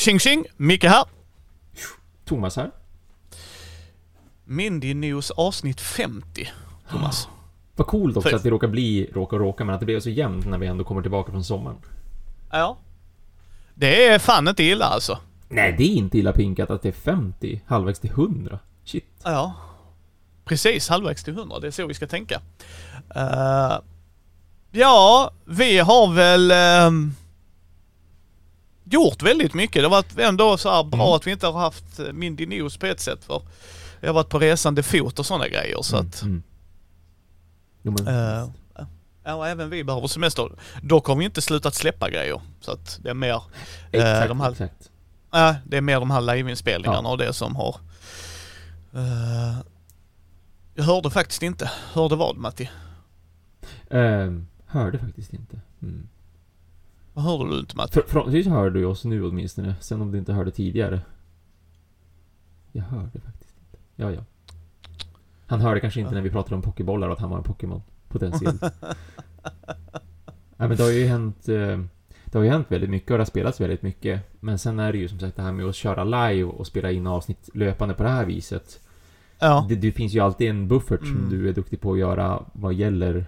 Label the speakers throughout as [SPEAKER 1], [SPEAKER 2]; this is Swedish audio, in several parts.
[SPEAKER 1] Tjing tjing! Micke här.
[SPEAKER 2] Thomas här.
[SPEAKER 1] Mindy News avsnitt 50, Thomas.
[SPEAKER 2] Vad coolt också
[SPEAKER 1] För-
[SPEAKER 2] att vi råkar bli, råkar råka, men att det blev så jämnt när vi ändå kommer tillbaka från sommaren.
[SPEAKER 1] Ja. Det är fan inte illa alltså.
[SPEAKER 2] Nej, det är inte illa pinkat att det är 50, halvvägs till 100. Shit.
[SPEAKER 1] Ja. Precis, halvvägs till 100. Det är så vi ska tänka. Eh, ja, vi har väl ehm, gjort väldigt mycket. Det har varit ändå så här bra
[SPEAKER 2] Mm.
[SPEAKER 1] att vi inte har haft eh, Mindy News på ett sätt för jag har varit på resande fot och sådana grejer så att
[SPEAKER 2] Mm. Jo, men...
[SPEAKER 1] Eh, Ja, även vi behöver semester. Dock har vi inte slutat släppa grejer. Så att det är mer,
[SPEAKER 2] exakt,
[SPEAKER 1] de här-
[SPEAKER 2] exakt.
[SPEAKER 1] ja, det är mer de här liveinspelningarna
[SPEAKER 2] Ja.
[SPEAKER 1] och det som har... eh, jag hörde faktiskt inte. Hörde vad Matti?
[SPEAKER 2] Ehm, hörde faktiskt inte. Mm.
[SPEAKER 1] Hörde du inte Matti?
[SPEAKER 2] För, förhoppningsvis hör du oss nu åtminstone. Sen om du inte hörde tidigare. Jag hörde faktiskt inte. Ja, ja. Han hörde kanske inte när vi pratade om pokébollar att han var en Pokémon. Potentiell. Nej men det har ju hänt... eh, Det har ju hänt väldigt mycket och det har spelats väldigt mycket. Men sen är det ju som sagt det här med att köra live och spela in avsnitt löpande på det här viset.
[SPEAKER 1] Ja.
[SPEAKER 2] Det, det finns ju alltid en buffert som
[SPEAKER 1] Mm.
[SPEAKER 2] du är duktig på att göra vad gäller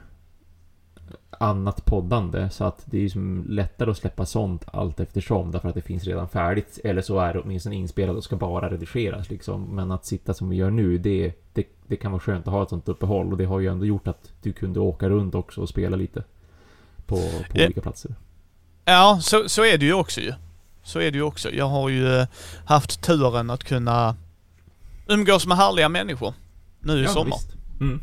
[SPEAKER 2] annat poddande. Så att det är ju som lättare att släppa sånt allt eftersom. Därför att det finns redan färdigt. Eller så är det åtminstone inspelat och ska bara redigeras liksom. Men att sitta som vi gör nu, det, det, det kan vara skönt att ha ett sånt uppehåll. Och det har ju ändå gjort att du kunde åka runt också och spela lite. På, på
[SPEAKER 1] Ja.
[SPEAKER 2] olika platser.
[SPEAKER 1] Ja, så, så är det ju också ju. Så är det ju också. Jag har ju eh, haft turen att kunna umgås med härliga människor nu i sommar.
[SPEAKER 2] visst. Mm.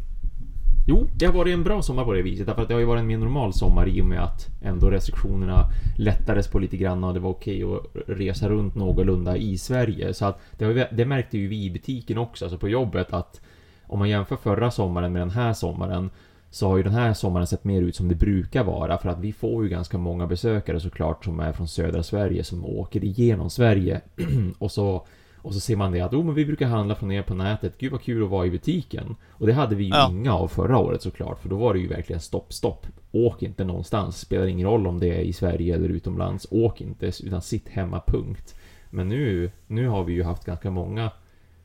[SPEAKER 2] Jo, det har varit en bra sommar på det viset. Därför att det har ju varit en mer normal sommar i och med att ändå restriktionerna lättades på lite grann och det var okej att resa runt någorlunda i Sverige. Så att det, har ju- det märkte ju vi i butiken också, alltså på jobbet att om man jämför förra sommaren med den här sommaren så har ju den här sommaren sett mer ut som det brukar vara för att vi får ju ganska många besökare såklart som är från södra Sverige som åker igenom Sverige och så och så ser man det att oh, men vi brukar handla från er på nätet, gud vad kul att vara i butiken. Och det hade vi ju
[SPEAKER 1] Ja.
[SPEAKER 2] inga av förra året såklart, för då var det ju verkligen stopp, stopp. Åk inte någonstans, spelar ingen roll om det är i Sverige eller utomlands, åk inte, utan sitt hemma, punkt. Men nu, nu har vi ju haft ganska många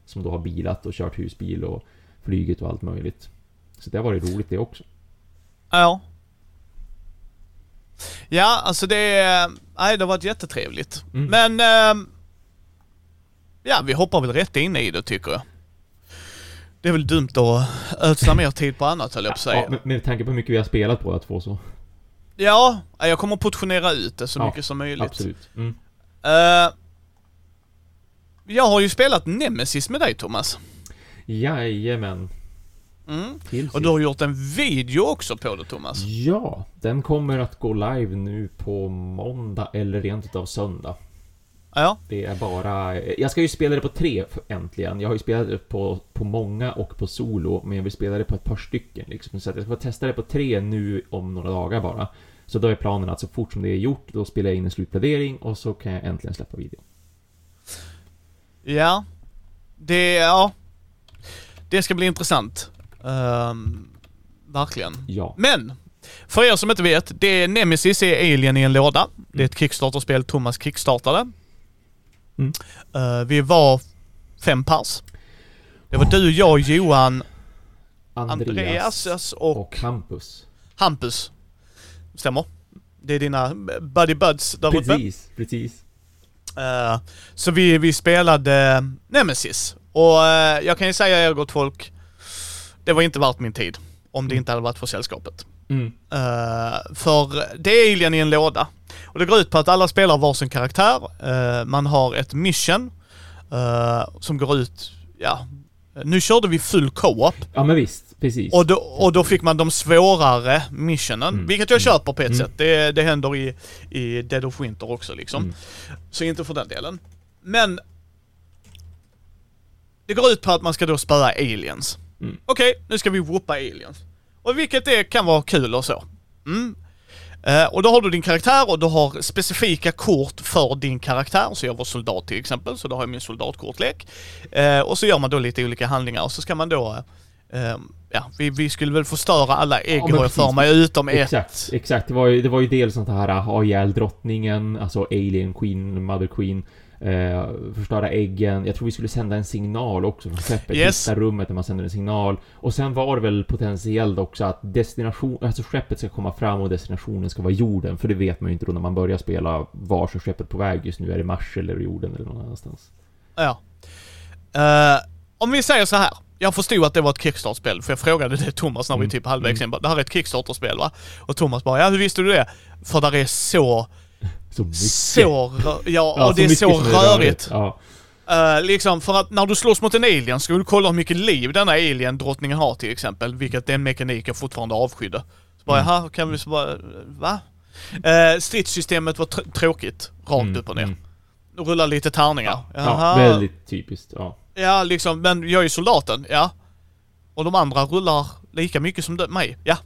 [SPEAKER 2] som då har bilat och kört husbil och flugit och allt möjligt. Så det har varit roligt det också.
[SPEAKER 1] Ja. Ja, alltså det... Nej, det har varit jättetrevligt.
[SPEAKER 2] Mm.
[SPEAKER 1] Men... ehm, ja, vi hoppar väl rätt in i det tycker jag. Det är väl dumt att ödsla mer tid på annat höll jag på att säga.
[SPEAKER 2] Ja, med, tanke på hur mycket vi har spelat på att få så.
[SPEAKER 1] Ja, jag kommer portionera ut det så
[SPEAKER 2] Ja,
[SPEAKER 1] mycket som möjligt.
[SPEAKER 2] Absolut. Mm.
[SPEAKER 1] Eh, jag har ju spelat Nemesis med dig Thomas.
[SPEAKER 2] Jajamän.
[SPEAKER 1] Mm. Och du har gjort en video också på det Thomas.
[SPEAKER 2] Ja, den kommer att gå live nu på måndag eller rent utav söndag.
[SPEAKER 1] Ja.
[SPEAKER 2] Det är bara... Jag ska ju spela det på tre äntligen. Jag har ju spelat det på, på många och på solo, men jag vill spela det på ett par stycken liksom. Så att jag ska testa det på tre nu om några dagar bara. Så då är planen att så fort som det är gjort, då spelar jag in en slutplädering och så kan jag äntligen släppa videon.
[SPEAKER 1] Ja. Det, ja. Det ska bli intressant. Ehm, verkligen.
[SPEAKER 2] Ja.
[SPEAKER 1] Men! För er som inte vet, det är Nemesis är Alien i en låda. Det är ett Kickstarter-spel Thomas kickstartade.
[SPEAKER 2] Mm.
[SPEAKER 1] Eh, vi var fem pers. Det var du, jag, Johan,
[SPEAKER 2] Andreas,
[SPEAKER 1] Andreas och
[SPEAKER 2] och Hampus.
[SPEAKER 1] Hampus. Stämmer. Det är dina buddy buds där uppe.
[SPEAKER 2] Precis, precis.
[SPEAKER 1] Eh, så vi, vi spelade Nemesis. Och eh, jag kan ju säga er gott folk, det var inte värt min tid. Om det
[SPEAKER 2] Mm.
[SPEAKER 1] inte hade varit för sällskapet.
[SPEAKER 2] Mm.
[SPEAKER 1] Eh, för det är Alien i en låda. Och det går ut på att alla spelar varsin karaktär. Eh, man har ett mission eh, som går ut, ja, nu körde vi full co-op.
[SPEAKER 2] Ja men visst, precis.
[SPEAKER 1] Och då, och då fick man de svårare missionen,
[SPEAKER 2] Mm.
[SPEAKER 1] vilket jag
[SPEAKER 2] Mm.
[SPEAKER 1] köper på ett
[SPEAKER 2] Mm.
[SPEAKER 1] sätt. Det, det händer i, i Dead of Winter också liksom.
[SPEAKER 2] Mm.
[SPEAKER 1] Så inte för den delen. Men det går ut på att man ska då spöa aliens.
[SPEAKER 2] Mm.
[SPEAKER 1] Okej, nu ska vi whoopa aliens. Och vilket det kan vara kul och så. Mm. Eh, och då har du din karaktär och du har specifika kort för din karaktär. Så jag var soldat till exempel, så då har jag min soldatkortlek. Eh, och så gör man då lite olika handlingar och så ska man då eh, ja, vi, vi skulle väl förstöra alla ägg
[SPEAKER 2] Ja,
[SPEAKER 1] har jag för mig, utom ett.
[SPEAKER 2] Exakt, exakt. Det var ju, det var ju dels sånt här ha ihjäl drottningen, alltså Alien Queen, Mother Queen. Eh, förstöra äggen. Jag tror vi skulle sända en signal också från skeppet.
[SPEAKER 1] Yes.
[SPEAKER 2] Hitta rummet där man sänder en signal. Och sen var det väl potentiellt också att destination, alltså skeppet ska komma fram och destinationen ska vara jorden. För det vet man ju inte då när man börjar spela vars är skeppet på väg just nu. Är det Mars eller jorden eller någon annanstans?
[SPEAKER 1] Ja. Eh, om vi säger så här. Jag förstod att det var ett Kickstart-spel, för jag frågade det Thomas när vi
[SPEAKER 2] Mm.
[SPEAKER 1] typ halvvägs
[SPEAKER 2] Mm.
[SPEAKER 1] in. Det här är ett Kickstarter-spel va? Och Thomas bara, ja hur visste du det? För där är så,
[SPEAKER 2] Så mycket.
[SPEAKER 1] så, ja,
[SPEAKER 2] Ja,
[SPEAKER 1] och det är så rörigt.
[SPEAKER 2] Ja.
[SPEAKER 1] Eh, liksom, för att när du slåss mot en alien ska du kolla hur mycket liv denna alien-drottningen har till exempel, vilket är en mekanik jag fortfarande avskydde. Så bara,
[SPEAKER 2] Mm.
[SPEAKER 1] kan vi så bara, va? Uh, stridssystemet var tr- tråkigt, rakt
[SPEAKER 2] Mm,
[SPEAKER 1] upp och ner.
[SPEAKER 2] mm.
[SPEAKER 1] Rulla lite tärningar.
[SPEAKER 2] Ja, väldigt typiskt. Ja.
[SPEAKER 1] Ja, liksom, men jag är soldaten, ja. Och de andra rullar lika mycket som mig, ja.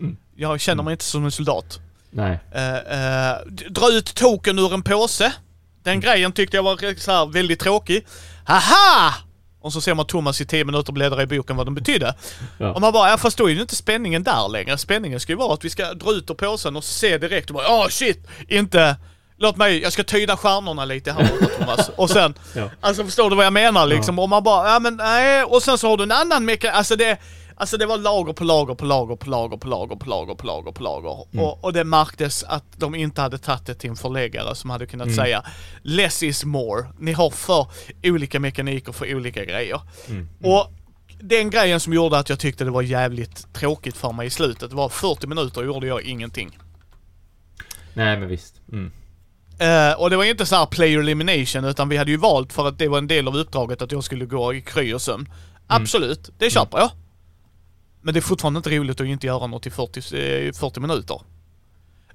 [SPEAKER 2] Mm.
[SPEAKER 1] Jag känner
[SPEAKER 2] Mm.
[SPEAKER 1] mig inte som en soldat.
[SPEAKER 2] Nej.
[SPEAKER 1] Uh, d- dra ut token ur en påse. Den
[SPEAKER 2] Mm.
[SPEAKER 1] grejen tyckte jag var så här väldigt tråkig. Haha! Och så ser man Thomas i 10 minuter bläddra i boken vad den betydde.
[SPEAKER 2] Ja.
[SPEAKER 1] Och man bara, ja fast då är ju inte spänningen där längre. Spänningen ska ju vara att vi ska dra ut ur påsen och se direkt och bara, åh shit! Inte, låt mig, jag ska tyda stjärnorna lite här borta Thomas. Och sen,
[SPEAKER 2] Ja.
[SPEAKER 1] Alltså förstår du vad jag menar liksom? Och man bara, ja men nej, och sen så har du en annan mekanik, alltså det, alltså det var lager på lager på lager på lager på lager på lager på lager på lager.
[SPEAKER 2] Mm.
[SPEAKER 1] Och, och det märktes att de inte hade tagit det till en förläggare som hade kunnat
[SPEAKER 2] Mm.
[SPEAKER 1] säga less is more. Ni har för olika mekaniker för olika grejer.
[SPEAKER 2] Mm.
[SPEAKER 1] Och den grejen som gjorde att jag tyckte det var jävligt tråkigt för mig i slutet var 40 minuter gjorde jag ingenting.
[SPEAKER 2] Nej, men visst. Mm.
[SPEAKER 1] Eh, och det var inte så här player elimination utan vi hade ju valt för att det var en del av uppdraget att jag skulle gå i kry och sömn. Absolut, det köper jag. Men det är fortfarande inte roligt att inte göra något i 40, eh, 40 minuter.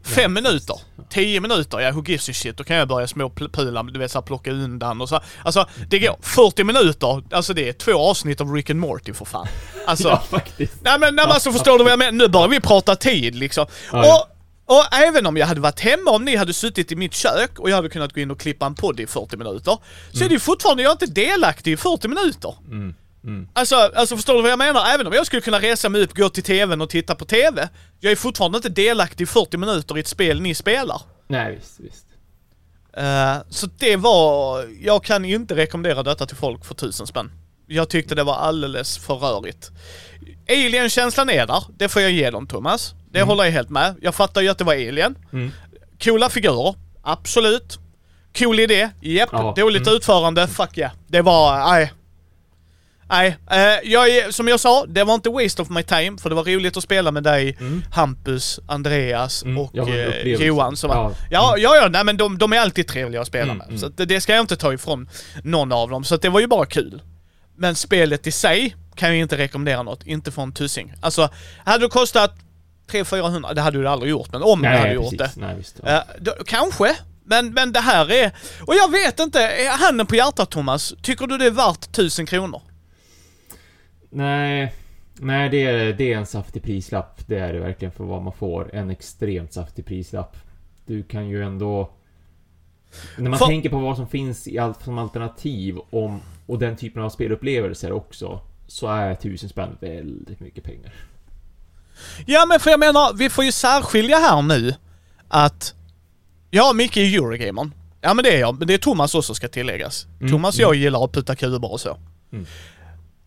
[SPEAKER 1] Fem minuter, 10 minuter, ja who gives a shit, då kan jag börja småpula, du vet såhär plocka undan och så. Alltså det går, 40 minuter, alltså det är två avsnitt av Rick and Morty för fan. Alltså,
[SPEAKER 2] Ja, faktiskt.
[SPEAKER 1] Nej men, nej, men alltså förstår du vad jag menar? Nu börjar vi prata tid liksom.
[SPEAKER 2] Ja, ja.
[SPEAKER 1] Och, och även om jag hade varit hemma, om ni hade suttit i mitt kök och jag hade kunnat gå in och klippa en podd i 40 minuter. Så är det ju fortfarande, jag är inte delaktig i 40 minuter.
[SPEAKER 2] Mm. Mm.
[SPEAKER 1] Alltså, alltså förstår du vad jag menar? Även om jag skulle kunna resa mig upp, gå till TVn och titta på TV. Jag är fortfarande inte delaktig i 40 minuter i ett spel ni spelar.
[SPEAKER 2] Nej, visst, visst.
[SPEAKER 1] Eh, så det var, jag kan inte rekommendera detta till folk för tusen spänn. Jag tyckte det var alldeles för rörigt. Alien-känslan är där, det får jag ge dem Thomas. Det håller jag helt med. Jag fattar ju att det var Alien.
[SPEAKER 2] Mm.
[SPEAKER 1] Coola figurer, absolut. Cool idé, japp.
[SPEAKER 2] Ja,
[SPEAKER 1] Dåligt
[SPEAKER 2] mm.
[SPEAKER 1] utförande, fuck yeah. Det var, nej. Nej, eh, jag som jag sa, det var inte waste of my time, för det var roligt att spela med dig,
[SPEAKER 2] Mm.
[SPEAKER 1] Hampus, Andreas
[SPEAKER 2] Mm,
[SPEAKER 1] och eh. Johan. Som
[SPEAKER 2] Ja.
[SPEAKER 1] ja, ja, ja, nej men de, de är alltid trevliga att spela
[SPEAKER 2] Mm,
[SPEAKER 1] med.
[SPEAKER 2] mm.
[SPEAKER 1] Så det, det ska jag inte ta ifrån någon av dem, så det var ju bara kul. Men spelet i sig kan jag inte rekommendera något, inte för en tussing. Alltså, hade det kostat 300-400, det hade du aldrig gjort, men om du hade
[SPEAKER 2] Nej,
[SPEAKER 1] gjort
[SPEAKER 2] precis.
[SPEAKER 1] det.
[SPEAKER 2] Nej, visst. Ja.
[SPEAKER 1] Eh, då, kanske, men, men det här är... Och jag vet inte, handen på hjärtat Thomas, tycker du det är värt 1000 kronor?
[SPEAKER 2] Nej, nej det, är, det är en saftig prislapp. Det är det verkligen för vad man får. En extremt saftig prislapp. Du kan ju ändå... När man
[SPEAKER 1] För-
[SPEAKER 2] tänker på vad som finns i allt som alternativ om, och den typen av spelupplevelser också, så är tusen spänn väldigt mycket pengar.
[SPEAKER 1] Ja men för jag menar, vi får ju särskilja här nu att... Ja, Micke är Eurogamern. Ja men det är jag, men det är Thomas också ska tilläggas.
[SPEAKER 2] Mm,
[SPEAKER 1] Thomas och jag gillar att putta kuber och så.
[SPEAKER 2] Mm.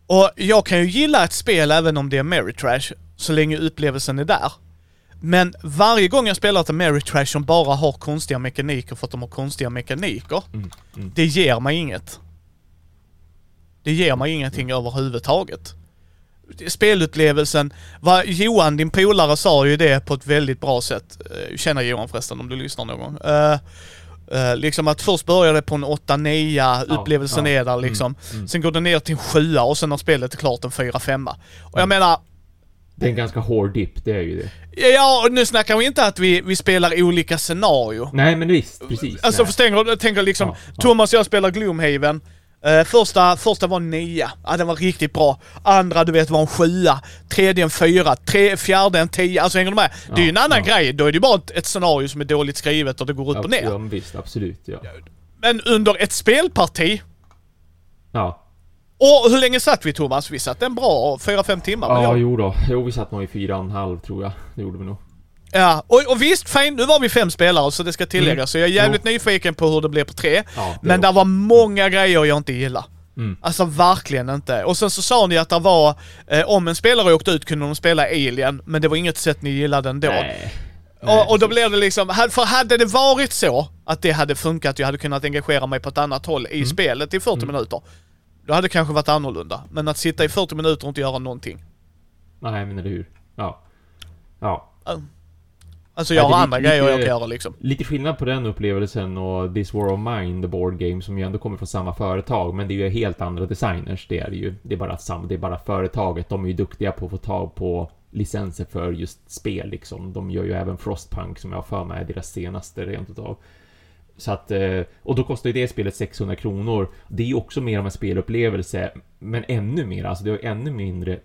[SPEAKER 1] Och jag kan ju gilla ett spel även om det är Ameritrash, så länge upplevelsen är där. Men varje gång jag spelar ett Ameritrash som bara har konstiga mekaniker för att de har konstiga mekaniker,
[SPEAKER 2] Mm, mm.
[SPEAKER 1] det ger mig inget. Det ger mig ingenting överhuvudtaget. Spelupplevelsen, vad Johan, din polare, sa ju det på ett väldigt bra sätt. Eh, Känner Johan förresten om du lyssnar någon gång. Eh, eh, liksom att först börjar det på en 8-9, upplevelsen
[SPEAKER 2] ja.
[SPEAKER 1] är där liksom.
[SPEAKER 2] Mm, mm.
[SPEAKER 1] Sen går det ner till en 7 och sen när spelet är klart en 4-5. Och jag menar,
[SPEAKER 2] Det är en ganska hård dipp, det är ju det.
[SPEAKER 1] ja och nu snackar vi inte att vi, vi spelar olika scenario.
[SPEAKER 2] Nej, men visst, precis.
[SPEAKER 1] Alltså förstår? Jag tänker liksom,
[SPEAKER 2] ja.
[SPEAKER 1] Thomas och jag spelar Gloomhaven. Eh, första, första var en nia. Ja, den var riktigt bra. Andra, du vet, var en sjua. Tredje en fyra. Tre, fjärde en tia. Alltså hänger du med? det är ju en
[SPEAKER 2] Ja,
[SPEAKER 1] annan
[SPEAKER 2] ja.
[SPEAKER 1] grej. Då är det ju bara ett, ett scenario som är dåligt skrivet och det går upp och ner.
[SPEAKER 2] Ja, visst, absolut, ja.
[SPEAKER 1] Men under ett spelparti,
[SPEAKER 2] Ja.
[SPEAKER 1] Och hur länge satt vi Thomas? Vi satt en bra 4-5 timmar.
[SPEAKER 2] Ja,
[SPEAKER 1] Ja,
[SPEAKER 2] jo då. Jo, vi satt nog i fyra och en halv tror jag. Det gjorde vi nog.
[SPEAKER 1] Ja. Och, och visst, fine, nu var vi fem spelare så det ska tilläggas.
[SPEAKER 2] Mm.
[SPEAKER 1] Så jag är jävligt nyfiken på hur det blir på tre.
[SPEAKER 2] Ja,
[SPEAKER 1] Men det var många grejer jag inte gillar.
[SPEAKER 2] Mm.
[SPEAKER 1] Alltså verkligen inte. Och sen så sa ni att det var, eh, om en spelare åkte ut kunde de spela Alien, men det var inget sätt ni gillade ändå.
[SPEAKER 2] Nej.
[SPEAKER 1] Och, och då blev det liksom, för hade det varit så att det hade funkat, jag hade kunnat engagera mig på ett annat håll
[SPEAKER 2] Mm.
[SPEAKER 1] i spelet i 40 minuter. Då hade det kanske varit annorlunda. Men att sitta i 40 minuter och inte göra någonting.
[SPEAKER 2] Nej, men eller hur. Ja. Ja.
[SPEAKER 1] Alltså
[SPEAKER 2] Ja,
[SPEAKER 1] jag har
[SPEAKER 2] är
[SPEAKER 1] andra
[SPEAKER 2] lite-
[SPEAKER 1] grejer jag kan göra liksom.
[SPEAKER 2] Lite skillnad på den upplevelsen och This War of Mine, the board game, som ju ändå kommer från samma företag, men det är ju helt andra designers, det är det ju. Det är bara sam, det är bara företaget, de är ju duktiga på att få tag på licenser för just spel liksom. De gör ju även Frostpunk som jag har för mig är deras senaste rent utav. Så att, eh, och då kostar ju det spelet 600 kronor. Det är ju också mer av en spelupplevelse, men ännu mer, alltså det har ännu mindre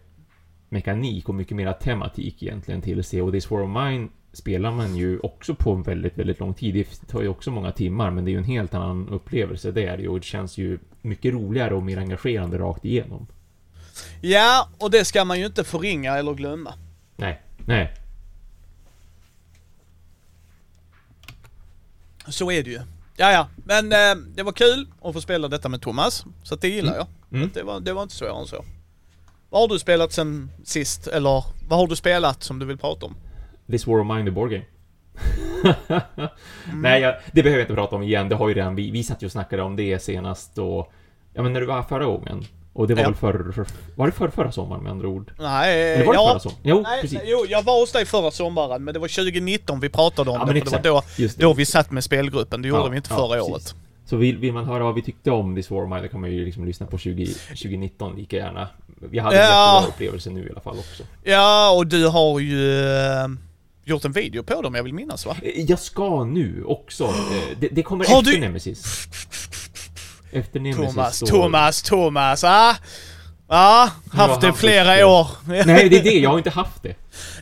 [SPEAKER 2] mekanik och mycket mer tematik egentligen till sig. Och This War of Mine spelar man ju också på en väldigt, väldigt lång tid. Det tar ju också många timmar, men det är ju en helt annan upplevelse. Det är det och det känns ju mycket roligare och mer engagerande rakt igenom.
[SPEAKER 1] Ja, och det ska man ju inte förringa eller glömma.
[SPEAKER 2] Nej, nej.
[SPEAKER 1] Så är det ju. Ja, ja. Men eh, det var kul att få spela detta med Thomas. Så det gillar jag.
[SPEAKER 2] Mm.
[SPEAKER 1] Det, var, det var inte svårare än så. Vad har du spelat sen sist? Eller vad har du spelat som du vill prata om?
[SPEAKER 2] This War of Mine, the board game. Nej, jag, det behöver jag inte prata om igen. Det har ju redan vi, vi satt ju och snackade om det senast och... Ja, men när du var förra gången. Och det var
[SPEAKER 1] Ja.
[SPEAKER 2] väl för, för... Var det för, förra sommaren med andra ord?
[SPEAKER 1] Nej,
[SPEAKER 2] Eller var det
[SPEAKER 1] ja.
[SPEAKER 2] förra sommaren? Jo,
[SPEAKER 1] Nej,
[SPEAKER 2] precis.
[SPEAKER 1] jo, jag var hos dig förra sommaren, men det var 2019 vi pratade om
[SPEAKER 2] Ja,
[SPEAKER 1] det.
[SPEAKER 2] men
[SPEAKER 1] För det
[SPEAKER 2] exakt.
[SPEAKER 1] var då,
[SPEAKER 2] det.
[SPEAKER 1] då vi satt med spelgruppen. Det gjorde
[SPEAKER 2] Ja,
[SPEAKER 1] vi inte
[SPEAKER 2] ja,
[SPEAKER 1] förra
[SPEAKER 2] precis.
[SPEAKER 1] året.
[SPEAKER 2] Så vill, vill man höra vad vi tyckte om This War of Mine, då kan man ju liksom lyssna på 20, 2019 lika gärna. Vi hade en
[SPEAKER 1] Ja.
[SPEAKER 2] jättebra upplevelse nu i alla fall också.
[SPEAKER 1] Ja, och du har ju eh, gjort en video på dem, jag vill minnas va?
[SPEAKER 2] Eh, Jag ska nu också. eh, Det, det kommer
[SPEAKER 1] Har
[SPEAKER 2] efter
[SPEAKER 1] du-
[SPEAKER 2] Nemesis. Efter Nemesis
[SPEAKER 1] Thomas,
[SPEAKER 2] så-
[SPEAKER 1] Thomas, Thomas, ah! Ja, haft det flera
[SPEAKER 2] det.
[SPEAKER 1] år.
[SPEAKER 2] Nej, det är det. Jag har inte haft det.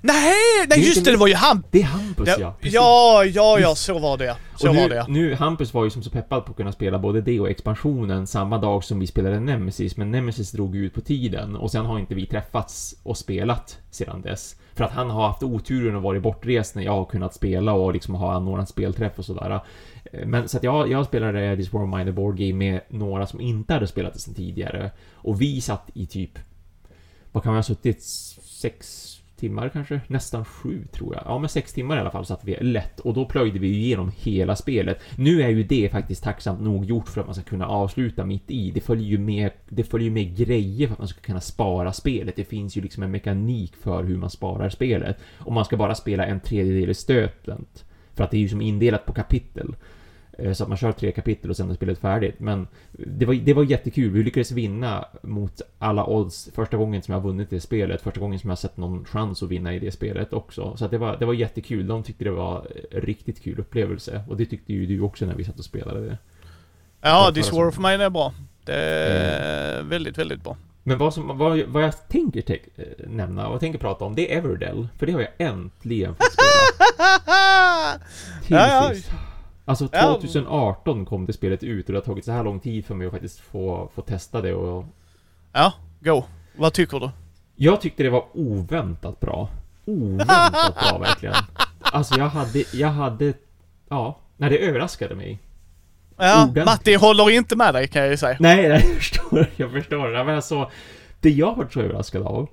[SPEAKER 1] Nej, nej just det, det var ju han.
[SPEAKER 2] Det är Hampus, ja.
[SPEAKER 1] Ja,
[SPEAKER 2] Precis.
[SPEAKER 1] ja, ja, ja, så var det. Så
[SPEAKER 2] och nu,
[SPEAKER 1] var det.
[SPEAKER 2] nu, Hampus var ju som så peppad på att kunna spela både det och expansionen samma dag som vi spelade Nemesis, men Nemesis drog ut på tiden och sen har inte vi träffats och spelat sedan dess. För att han har haft oturen att vara bortrest när jag har kunnat spela och liksom ha anordnat spelträff och sådär. Eh, Men så att jag, jag spelade This War of Mine Board Game med några som inte hade spelat det sedan tidigare. Och vi satt i typ, vad kan vi ha suttit? Sex timmar kanske? Nästan sju tror jag. Ja, men sex timmar i alla fall satt vi lätt och då plöjde vi igenom hela spelet. Nu är ju det faktiskt tacksamt nog gjort för att man ska kunna avsluta mitt i. Det följer ju med, det följer med grejer för att man ska kunna spara spelet. Det finns ju liksom en mekanik för hur man sparar spelet. Och man ska bara spela en tredjedel i stöten, För att det är ju som indelat på kapitel. Eh, Så att man kör tre kapitel och sen är spelet färdigt. Men det var, det var jättekul. Vi lyckades vinna mot alla odds första gången som jag vunnit det spelet. Första gången som jag sett någon chans att vinna i det spelet också. Så att det var, det var jättekul. De tyckte det var riktigt kul upplevelse. Och det tyckte ju du också när vi satt och spelade det.
[SPEAKER 1] Ja, This War of Mine är bra. Det är väldigt, väldigt bra.
[SPEAKER 2] Men vad, som, vad, vad jag tänker te- nämna och tänker prata om, det är Everdell. För det har jag äntligen fått spela. Till
[SPEAKER 1] Ja, ja.
[SPEAKER 2] Alltså
[SPEAKER 1] Ja.
[SPEAKER 2] 2018 kom det spelet ut och det har tagit så här lång tid för mig att faktiskt få, få testa det och
[SPEAKER 1] Ja, go. Vad tycker du?
[SPEAKER 2] Jag tyckte det var oväntat bra. Oväntat bra verkligen. Alltså jag hade, jag hade, ja, nej det överraskade mig.
[SPEAKER 1] Ja,
[SPEAKER 2] Ordentligt.
[SPEAKER 1] Matti håller inte med dig kan jag ju säga.
[SPEAKER 2] Nej, nej, jag förstår, jag förstår. Men alltså, det jag var så överraskad av,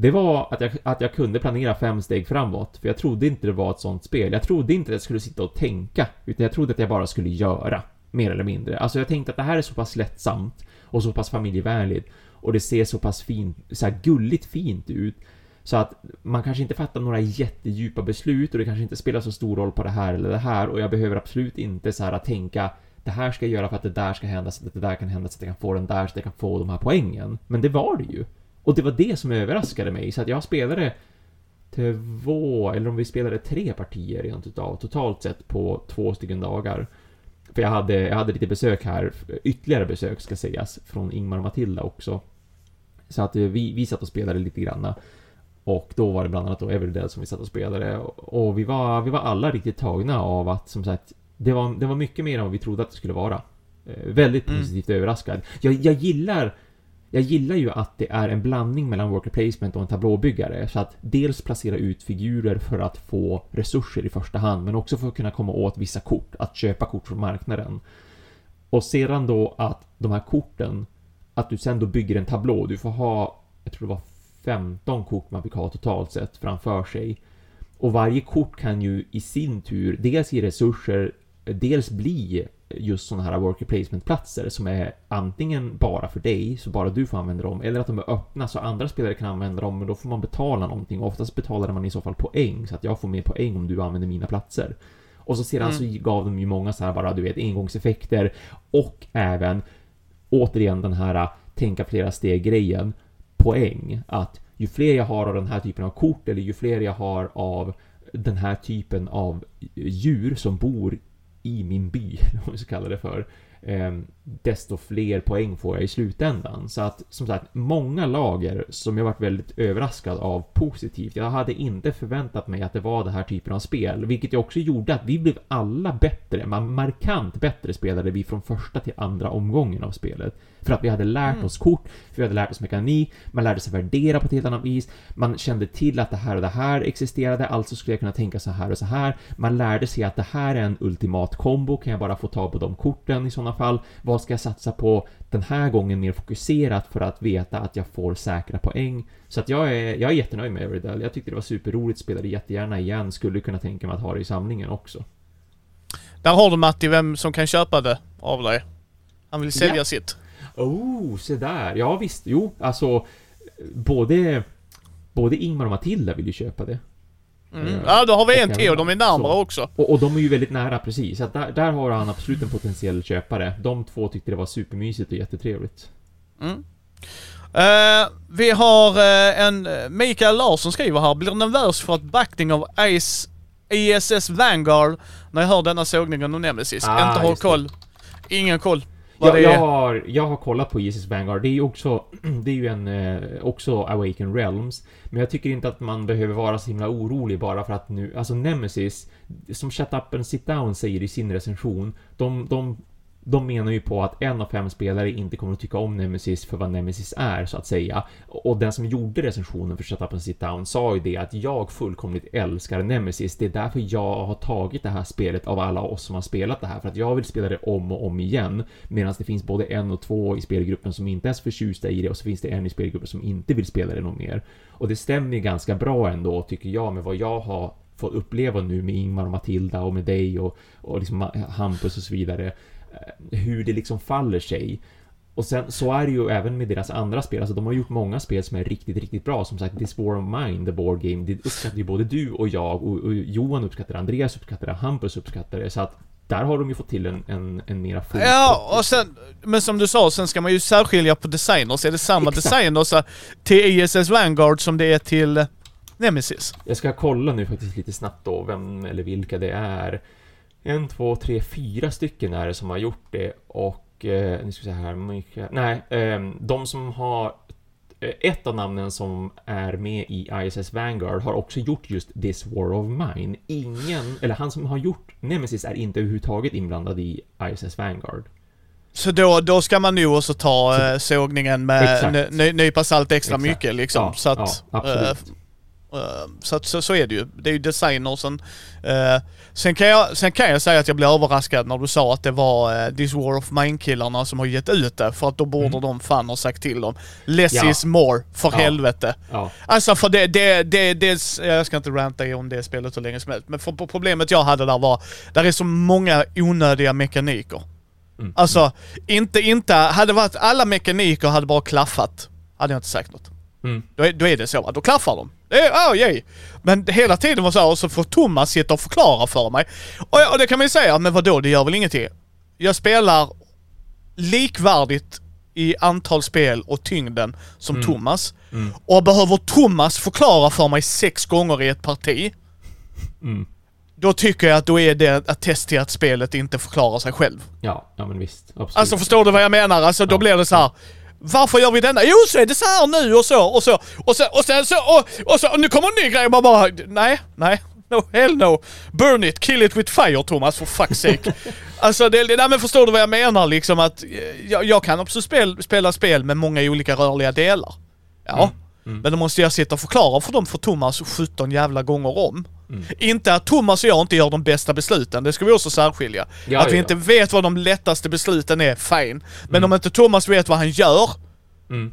[SPEAKER 2] det var att jag, att jag kunde planera fem steg framåt. För jag trodde inte det var ett sånt spel. Jag trodde inte att jag skulle sitta och tänka, utan jag trodde att jag bara skulle göra. Mer eller mindre. Alltså jag tänkte att det här är så pass lättsamt och så pass familjevänligt och det ser så pass fint, så här gulligt fint ut. Så att man kanske inte fattar några jättedjupa beslut och det kanske inte spelar så stor roll på det här eller det här och jag behöver absolut inte så här att tänka det här ska jag göra för att det där ska hända så att det där kan hända så att jag kan få den där så att jag kan få de här poängen. Men det var det ju. Och det var det som överraskade mig så att jag spelade två, eller om vi spelade tre partier rent utav totalt sett på två stycken dagar. För jag hade, jag hade lite besök här, ytterligare besök ska sägas, från Ingmar och Matilda också. Så att eh, vi, vi satt och spelade lite granna. Och då var det bland annat då Everdead som vi satt och spelade. Och vi var, vi var alla riktigt tagna av att, som sagt, det var, det var mycket mer än vad vi trodde att det skulle vara. Eh, väldigt
[SPEAKER 1] Mm.
[SPEAKER 2] positivt överraskad. Jag, jag gillar jag gillar ju att det är en blandning mellan worker placement och en tablåbyggare. Så att dels placera ut figurer för att få resurser i första hand, men också för att kunna komma åt vissa kort, att köpa kort från marknaden. Och sedan då att de här korten, att du sen då bygger en tablå. Du får ha, jag tror det var 15 kort man fick ha totalt sett framför sig. Och varje kort kan ju i sin tur dels ge resurser, dels bli just sådana här worker placement-platser som är antingen bara för dig, så bara du får använda dem, eller att de är öppna så andra spelare kan använda dem, men då får man betala någonting. Oftast betalade man i så fall poäng, så att jag får mer poäng om du använder mina platser. Och så sedan mm. så gav de ju många så här bara, du vet, engångseffekter och även återigen den här tänka flera steg-grejen, poäng. Att ju fler jag har av den här typen av kort eller ju fler jag har av den här typen av djur som bor i min by, om vi ska kalla det för, Ehm, desto fler poäng får jag i slutändan. Så att som sagt, många lager som jag varit väldigt överraskad av positivt. Jag hade inte förväntat mig att det var den här typen av spel, vilket ju också gjorde att vi blev alla bättre, man markant bättre spelade vi från första till andra omgången av spelet. För att vi hade lärt mm. oss kort, för vi hade lärt oss mekanik, man lärde sig värdera på ett helt annat vis, man kände till att det här och det här existerade, alltså skulle jag kunna tänka så här och så här. Man lärde sig att det här är en ultimat kombo, kan jag bara få tag på de korten i sådana fall? Vad ska jag satsa på den här gången mer fokuserat för att veta att jag får säkra poäng? Så att jag är, jag är jättenöjd med Everidell. Jag tyckte det var superroligt, spelade jättegärna igen, skulle kunna tänka mig att ha det i samlingen också.
[SPEAKER 1] Där har du Matti, vem som kan köpa det av dig. Han vill sälja
[SPEAKER 2] ja.
[SPEAKER 1] sitt.
[SPEAKER 2] Oh, se där. Ja visst, jo, alltså både, både Ingmar och Matilda vill ju köpa det.
[SPEAKER 1] Mm. Eh, ja, då har vi en till och de är närmare så. också.
[SPEAKER 2] Och, och, de är ju väldigt nära precis. Så där, där har han absolut en potentiell köpare. De två tyckte det var supermysigt och jättetrevligt.
[SPEAKER 1] Mm. Uh, vi har uh, en Mikael Larsson skriver här, blir nervös för att backning av Ice ISS Vanguard när jag hör denna sågningen om Nemesis. Ah, Inte har koll. Ingen koll
[SPEAKER 2] jag, jag, har, jag har kollat på Jesus Vanguard. Det är ju också, det är ju en, eh, också Awaken Realms. Men jag tycker inte att man behöver vara så himla orolig bara för att nu, alltså Nemesis, som Shut Up and Sit Down säger i sin recension, de, de de menar ju på att en av fem spelare inte kommer att tycka om Nemesis för vad Nemesis är, så att säga. Och den som gjorde recensionen för Shut Up and Sit Down sa ju det att jag fullkomligt älskar Nemesis. Det är därför jag har tagit det här spelet av alla oss som har spelat det här, för att jag vill spela det om och om igen. Medan det finns både en och två i spelgruppen som inte är så förtjusta i det och så finns det en i spelgruppen som inte vill spela det något mer. Och det stämmer ju ganska bra ändå, tycker jag, med vad jag har fått uppleva nu med Ingmar och Matilda och med dig och, och liksom Hampus och så vidare. Eh, hur det liksom faller sig. Och sen så är det ju även med deras andra spel, alltså de har gjort många spel som är riktigt, riktigt bra. Som sagt, This War of Mine, The Board Game, det uppskattar ju både du och jag och, och Johan uppskattar det, Andreas uppskattar det, Hampus uppskattar det. Så att där har de ju fått till en, en, en mera full
[SPEAKER 1] Ja, och sen, men som du sa, sen ska man ju särskilja på designers. Är det samma Exakt. designers till ISS Vanguard som det är till Nemesis?
[SPEAKER 2] Jag ska kolla nu faktiskt lite snabbt då, vem eller vilka det är. En, två, tre, fyra stycken är det som har gjort det och eh, nu ska vi se här, Mikael, nej, eh, de som har eh, ett av namnen som är med i ISS Vanguard har också gjort just This War of Mine. Ingen, eller han som har gjort Nemesis är inte överhuvudtaget inblandad i ISS Vanguard.
[SPEAKER 1] Så då, då ska man nog också ta så, eh, sågningen med nypa salt extra exakt. mycket liksom. Ja, så att, ja, absolut. Eh, Eh, så, så, så är det ju. Det är ju designersen. Uh, sen, kan jag, sen kan jag säga att jag blev överraskad när du sa att det var uh, This War of Mine-killarna som har gett ut det. För att då borde mm. de fan ha sagt till dem. Less ja. is more, för ja. helvete. Ja. Alltså för det, det, det, det, jag ska inte ranta om det spelet hur länge som helst. Men för, problemet jag hade där var, där är så många onödiga mekaniker. Mm. Alltså, inte, inte, hade varit, alla mekaniker hade bara klaffat. Hade jag inte sagt något. Mm. Då, är, då är det så, då klaffar de. Det är, oh, yay. Men hela tiden var så här, och så får Thomas sitta och förklara för mig. Och, och det kan man ju säga, men vadå, det gör väl ingenting. Jag spelar likvärdigt i antal spel och tyngden som mm. Thomas. Mm. Och behöver Thomas förklara för mig sex gånger i ett parti. Mm. Då tycker jag att då är det ett test till att spelet inte förklarar sig själv.
[SPEAKER 2] Ja, ja men visst. Absolut.
[SPEAKER 1] Alltså förstår du vad jag menar? Alltså då blir det så här. Varför gör vi denna? Jo, så är det så här nu och så och så och så och sen så och, och så och nu kommer en ny grej och man bara nej, nej. No, hell no. Burn it, kill it with fire Thomas, for fuck's sake. alltså, det, det, nej, men förstår du vad jag menar liksom att eh, jag, jag kan också spel, spela spel med många olika rörliga delar. Ja.
[SPEAKER 2] Mm, mm.
[SPEAKER 1] Men då måste jag sitta och förklara för dem för Thomas 17 jävla gånger om.
[SPEAKER 2] Mm.
[SPEAKER 1] Inte att Thomas och jag inte gör de bästa besluten, det ska vi också särskilja.
[SPEAKER 2] Ja,
[SPEAKER 1] att vi
[SPEAKER 2] ja,
[SPEAKER 1] inte vet vad de lättaste besluten är, fine. Men
[SPEAKER 2] Mm.
[SPEAKER 1] om inte Thomas vet vad han gör,
[SPEAKER 2] Mm.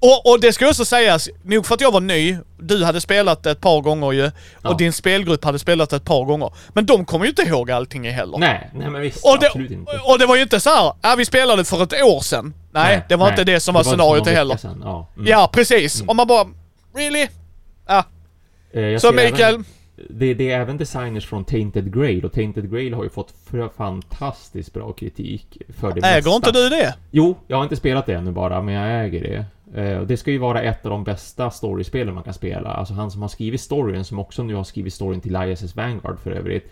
[SPEAKER 1] och, och det ska också sägas, nog för att jag var ny, du hade spelat ett par gånger ju,
[SPEAKER 2] Ja.
[SPEAKER 1] och din spelgrupp hade spelat ett par gånger. Men de kommer ju inte ihåg allting heller.
[SPEAKER 2] Nej, nej men visst.
[SPEAKER 1] Och
[SPEAKER 2] absolut
[SPEAKER 1] det,
[SPEAKER 2] inte.
[SPEAKER 1] och det var ju inte så här, ja vi spelade för ett år sedan. Nej, det var
[SPEAKER 2] nej.
[SPEAKER 1] inte det som var
[SPEAKER 2] Det inte
[SPEAKER 1] scenariot heller.
[SPEAKER 2] sedan, Ja, mm.
[SPEAKER 1] Ja, precis. Och man bara, really? Ja,
[SPEAKER 2] jag
[SPEAKER 1] så Mikael,
[SPEAKER 2] Även, det, det är även designers från Tainted Grail och Tainted Grail har ju fått fantastiskt bra kritik för det
[SPEAKER 1] äger
[SPEAKER 2] mesta.
[SPEAKER 1] inte du det?
[SPEAKER 2] Jo, jag har inte spelat det ännu bara, men jag äger det. Eh, det ska ju vara ett av de bästa storiespelen man kan spela. Alltså han som har skrivit storyn, som också nu har skrivit storyn till ISS Vanguard för övrigt.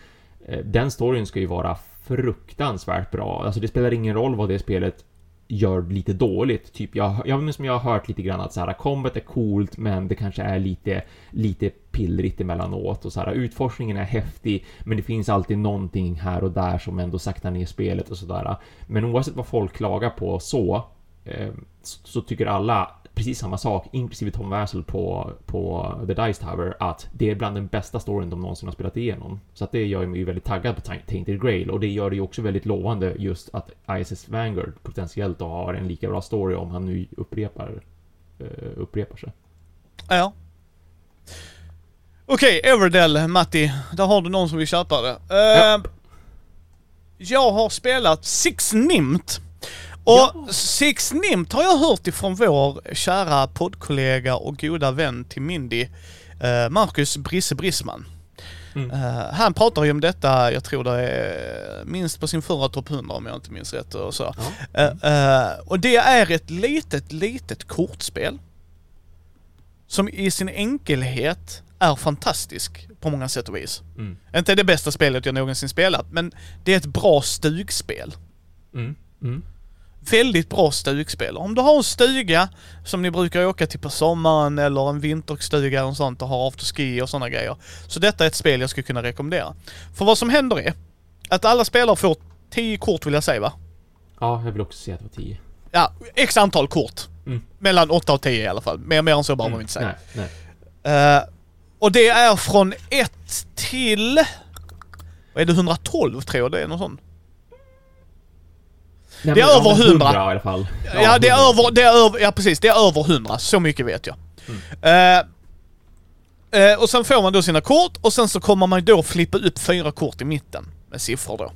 [SPEAKER 2] Eh, den storyn ska ju vara fruktansvärt bra. Alltså det spelar ingen roll vad det spelet gör lite dåligt. Typ jag, jag, men som jag har hört lite grann att så här, combat är coolt men det kanske är lite, lite pillrigt emellanåt och så här, utforskningen är häftig men det finns alltid någonting här och där som ändå saktar ner spelet och sådär. Men oavsett vad folk klagar på så, eh, så, så tycker alla precis samma sak, inklusive Tom Wassel på, på The Dice Tower, att det är bland den bästa storyn de någonsin har spelat igenom. Så att det gör mig ju väldigt taggad på Taint- Tainted Grail och det gör det ju också väldigt lovande just att ISS Vanguard potentiellt har en lika bra story om han nu upprepar, eh, upprepar sig.
[SPEAKER 1] Ja. Okej, Everdell, Matti. Där har du någon som vill köpa det. Eh, Jag har spelat Six Nimt. Och
[SPEAKER 2] Ja.
[SPEAKER 1] Six Nimt har jag hört ifrån vår kära poddkollega och goda vän till Mindy, eh, Marcus Brisse Brissman.
[SPEAKER 2] Mm.
[SPEAKER 1] Eh, han pratar ju om detta, jag tror det är minst på sin förra topp 100 om jag inte minns rätt och så.
[SPEAKER 2] Ja.
[SPEAKER 1] Eh, och det är ett litet, litet kortspel. Som i sin enkelhet är fantastisk på många sätt och vis.
[SPEAKER 2] Mm.
[SPEAKER 1] Inte det bästa spelet jag någonsin spelat, men det är ett bra stugspel.
[SPEAKER 2] Mm. Mm.
[SPEAKER 1] Väldigt bra stugspel. Om du har en stuga som ni brukar åka till på sommaren eller en vinterstuga och sånt och har afterski och sådana grejer. Så detta är ett spel jag skulle kunna rekommendera. För vad som händer är att alla spelare får 10 kort vill jag säga va?
[SPEAKER 2] Ja, jag vill också säga att det var 10.
[SPEAKER 1] Ja, x antal kort.
[SPEAKER 2] Mm.
[SPEAKER 1] Mellan 8 och 10 i alla fall. Mer, mer än så behöver man inte säga.
[SPEAKER 2] Nej, nej.
[SPEAKER 1] Eh, och det är från 1 till... Vad är det? 112 tror jag det är, någon sån.
[SPEAKER 2] Nej
[SPEAKER 1] Det är över
[SPEAKER 2] ja,
[SPEAKER 1] 100.
[SPEAKER 2] i alla fall.
[SPEAKER 1] Ja, det är
[SPEAKER 2] 100.
[SPEAKER 1] över, det är över, ja precis, det är över 100. Så mycket vet jag. Eh, eh, och sen får man då sina kort och sen så kommer man då flippa upp fyra kort i mitten med siffror då.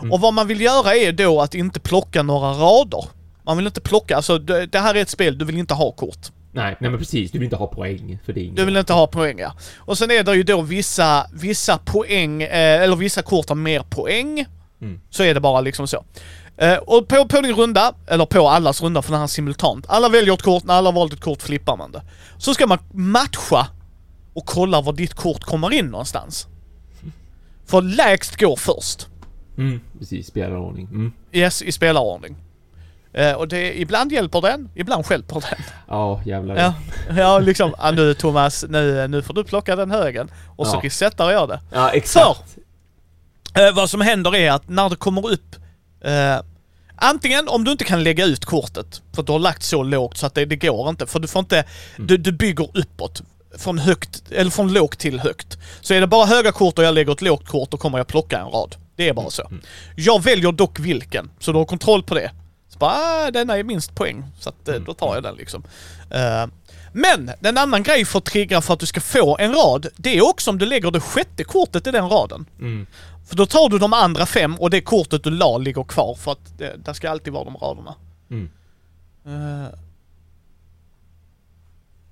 [SPEAKER 2] Mm.
[SPEAKER 1] Och vad man vill göra är då att inte plocka några rader. Man vill inte plocka, alltså det, det här är ett spel, du vill inte ha kort.
[SPEAKER 2] Nej, nej men precis. Du vill inte ha poäng för det.
[SPEAKER 1] Du vill inte ha poäng ja. Och sen är det ju då vissa, vissa poäng, eh, eller vissa kort har mer poäng.
[SPEAKER 2] Mm.
[SPEAKER 1] Så är det bara liksom så. Eh, och på, på din runda, eller på allas runda för den här simultant. Alla väljer ett kort, när alla valt ett kort flippar man det. Så ska man matcha och kolla var ditt kort kommer in någonstans. För lägst går först.
[SPEAKER 2] Mm, precis. Spelarordning. Mm.
[SPEAKER 1] Yes, i spelarordning. Eh, och det, ibland hjälper den, ibland stjälper den.
[SPEAKER 2] Ja, jävlar.
[SPEAKER 1] Ja, ja liksom, ah, nu Thomas, nu, nu får du plocka den högen. Och så
[SPEAKER 2] Ja.
[SPEAKER 1] resetar jag det.
[SPEAKER 2] ja exakt.
[SPEAKER 1] Eh, vad som händer är att när det kommer upp eh, Antingen om du inte kan lägga ut kortet, för du har lagt så lågt så att det, det går inte, för du får inte, du, du bygger uppåt. Från högt, eller från lågt till högt. Så är det bara höga kort och jag lägger ett lågt kort, då kommer jag plocka en rad. Det är bara så. Jag väljer dock vilken, så du har kontroll på det. Så bara, ah, denna är minst poäng, så att, eh, då tar jag den liksom. Eh, men, en annan grej för att trigga för att du ska få en rad, det är också om du lägger det sjätte kortet i den raden.
[SPEAKER 2] Mm.
[SPEAKER 1] För då tar du de andra fem och det kortet du la ligger kvar för att det, där ska alltid vara de raderna.
[SPEAKER 2] Mm.
[SPEAKER 1] Eh,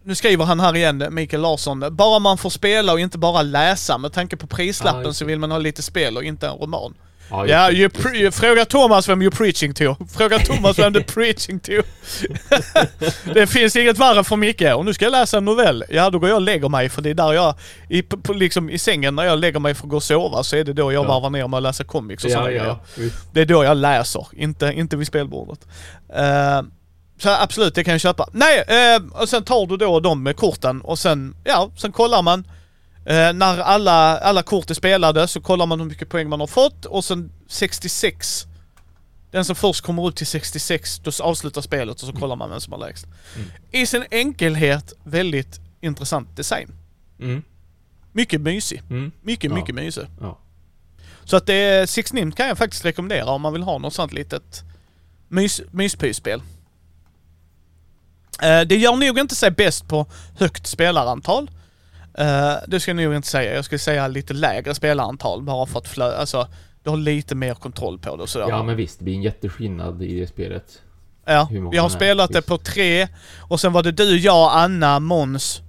[SPEAKER 1] nu skriver han här igen, Mikael Larsson. Bara man får spela och inte bara läsa. Med tanke på prislappen
[SPEAKER 2] just
[SPEAKER 1] så vill man ha lite spel och inte en roman.
[SPEAKER 2] Ja, just
[SPEAKER 1] you pre- fråga Thomas vem you're preaching to. Fråga Thomas vem du preaching to. det finns inget värre för Micke. Och nu ska jag läsa en novell. Ja, då går jag och lägger mig för det är där jag, i, på, liksom i sängen när jag lägger mig för att gå och sova så är det då jag
[SPEAKER 2] Ja.
[SPEAKER 1] varvar ner med att läsa comics och
[SPEAKER 2] Ja,
[SPEAKER 1] sådana
[SPEAKER 2] ja.
[SPEAKER 1] Det är då jag läser, inte, inte vid spelbordet. Eh, så absolut, det kan jag köpa. Nej, eh, och sen tar du då dem med korten och sen, ja, sen kollar man. Eh, när alla, alla kort är spelade så kollar man hur mycket poäng man har fått och sen 66. Den som först kommer ut till 66, då avslutar spelet och så kollar man vem som har lägst.
[SPEAKER 2] Mm.
[SPEAKER 1] I sin enkelhet väldigt intressant design.
[SPEAKER 2] Mm.
[SPEAKER 1] Mycket mysig.
[SPEAKER 2] Mm.
[SPEAKER 1] Mycket,
[SPEAKER 2] Ja.
[SPEAKER 1] mycket mysig.
[SPEAKER 2] Ja.
[SPEAKER 1] Så att det är Six Nim kan jag faktiskt rekommendera om man vill ha något sånt litet mys, myspysspel. Eh, det gör nog inte sig bäst på högt spelarantal. Eh, det ska jag nog inte säga. Jag skulle säga lite lägre spelarantal bara för att flö, alltså du har lite mer kontroll på det och sådär.
[SPEAKER 2] ja, men visst, det blir en jätteskillnad i det spelet.
[SPEAKER 1] Ja, vi har
[SPEAKER 2] man är,
[SPEAKER 1] spelat det på tre och sen var det du, jag, Anna, Mons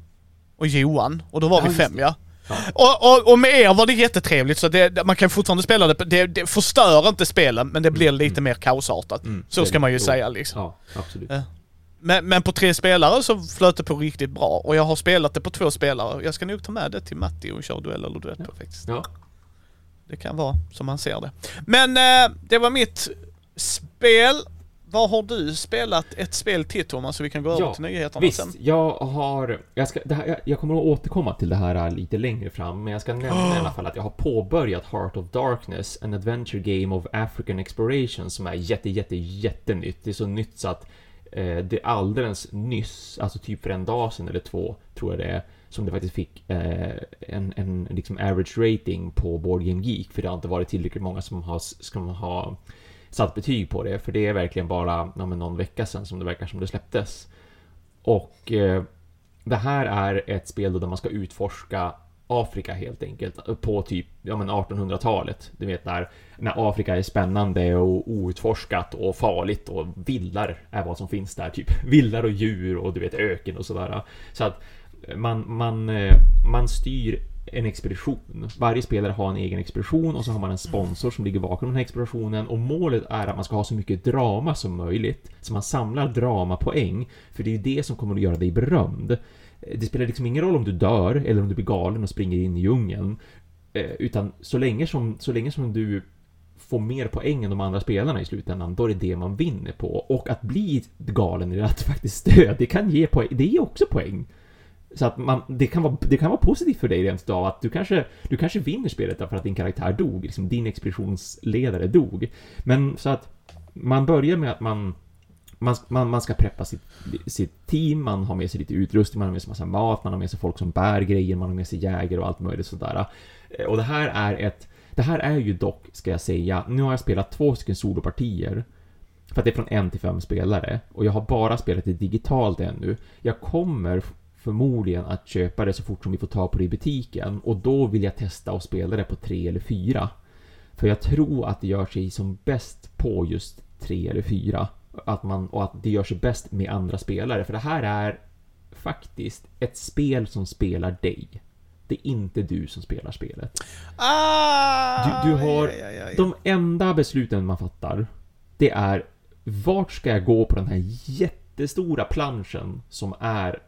[SPEAKER 1] och Johan. Och då var
[SPEAKER 2] Ja,
[SPEAKER 1] vi fem ja.
[SPEAKER 2] Ja.
[SPEAKER 1] Och, och, och med er var det jättetrevligt så det, man kan fortfarande spela det, det, det förstör inte spelen men det blir lite mer kaosartat.
[SPEAKER 2] Mm.
[SPEAKER 1] Så ska man ju
[SPEAKER 2] Jo.
[SPEAKER 1] säga liksom.
[SPEAKER 2] Ja, absolut.
[SPEAKER 1] Ja. Men, men på tre spelare så flöt det på riktigt bra och jag har spelat det på två spelare. Jag ska nog ta med det till Matti och köra duell eller duett på faktiskt.
[SPEAKER 2] Ja.
[SPEAKER 1] Det kan vara som man ser det. Men eh, det var mitt spel. Vad har du spelat ett spel till Thomas så vi kan gå över
[SPEAKER 2] Ja,
[SPEAKER 1] till nyheterna
[SPEAKER 2] Visst,
[SPEAKER 1] sen?
[SPEAKER 2] jag har... Jag, ska, här, jag, jag kommer att återkomma till det här lite längre fram, men jag ska nämna i alla fall att jag har påbörjat Heart of Darkness, an adventure game of African exploration, som är jätte, jätte, jättenytt. Det är så nytt så att eh, det är alldeles nyss, alltså typ för en dag sedan eller två, tror jag det är, som det faktiskt fick eh, en, en liksom average rating på Board Game Geek, för det har inte varit tillräckligt många som har, som har satt betyg på det, för det är verkligen bara ja, men någon vecka sedan som det verkar som det släpptes. Och eh, det här är ett spel då där man ska utforska Afrika helt enkelt på typ ja, 1800-talet. Du vet när, när Afrika är spännande och outforskat och farligt och villar är vad som finns där. Typ villar och djur och du vet öken och sådär. Så att man, man, eh, man styr en expedition. Varje spelare har en egen expedition och så har man en sponsor som ligger bakom den här expeditionen och målet är att man ska ha så mycket drama som möjligt. Så man samlar dramapoäng, för det är ju det som kommer att göra dig berömd. Det spelar liksom ingen roll om du dör eller om du blir galen och springer in i djungeln. Eh, utan så länge som, så länge som du får mer poäng än de andra spelarna i slutändan, då är det det man vinner på. Och att bli galen eller att faktiskt dö, det kan ge poäng, det ger också poäng. Så att man, det, kan vara, det kan vara positivt för dig rent utav att du kanske, du kanske vinner spelet därför att din karaktär dog, liksom din expeditionsledare dog. Men så att man börjar med att man man, man, man ska preppa sitt, sitt team, man har med sig lite utrustning, man har med sig massa mat, man har med sig folk som bär grejer, man har med sig jägare och allt möjligt sådär. Eh, och det här är ett, det här är ju dock, ska jag säga, nu har jag spelat två stycken solopartier. För att det är från en till fem spelare. Och jag har bara spelat det digitalt ännu. Jag kommer förmodligen att köpa det så fort som vi får ta på det i butiken. Och då vill jag testa och spela det på tre eller fyra. För jag tror att det gör sig som bäst på just tre eller fyra. Att man, och att det gör sig bäst med andra spelare. För det här är faktiskt ett spel som spelar dig. Det är inte du som spelar spelet.
[SPEAKER 1] Ah,
[SPEAKER 2] Du- du har-
[SPEAKER 1] ja, ja, ja, ja.
[SPEAKER 2] De enda besluten man fattar, det är vart ska jag gå på den här jättestora planschen som är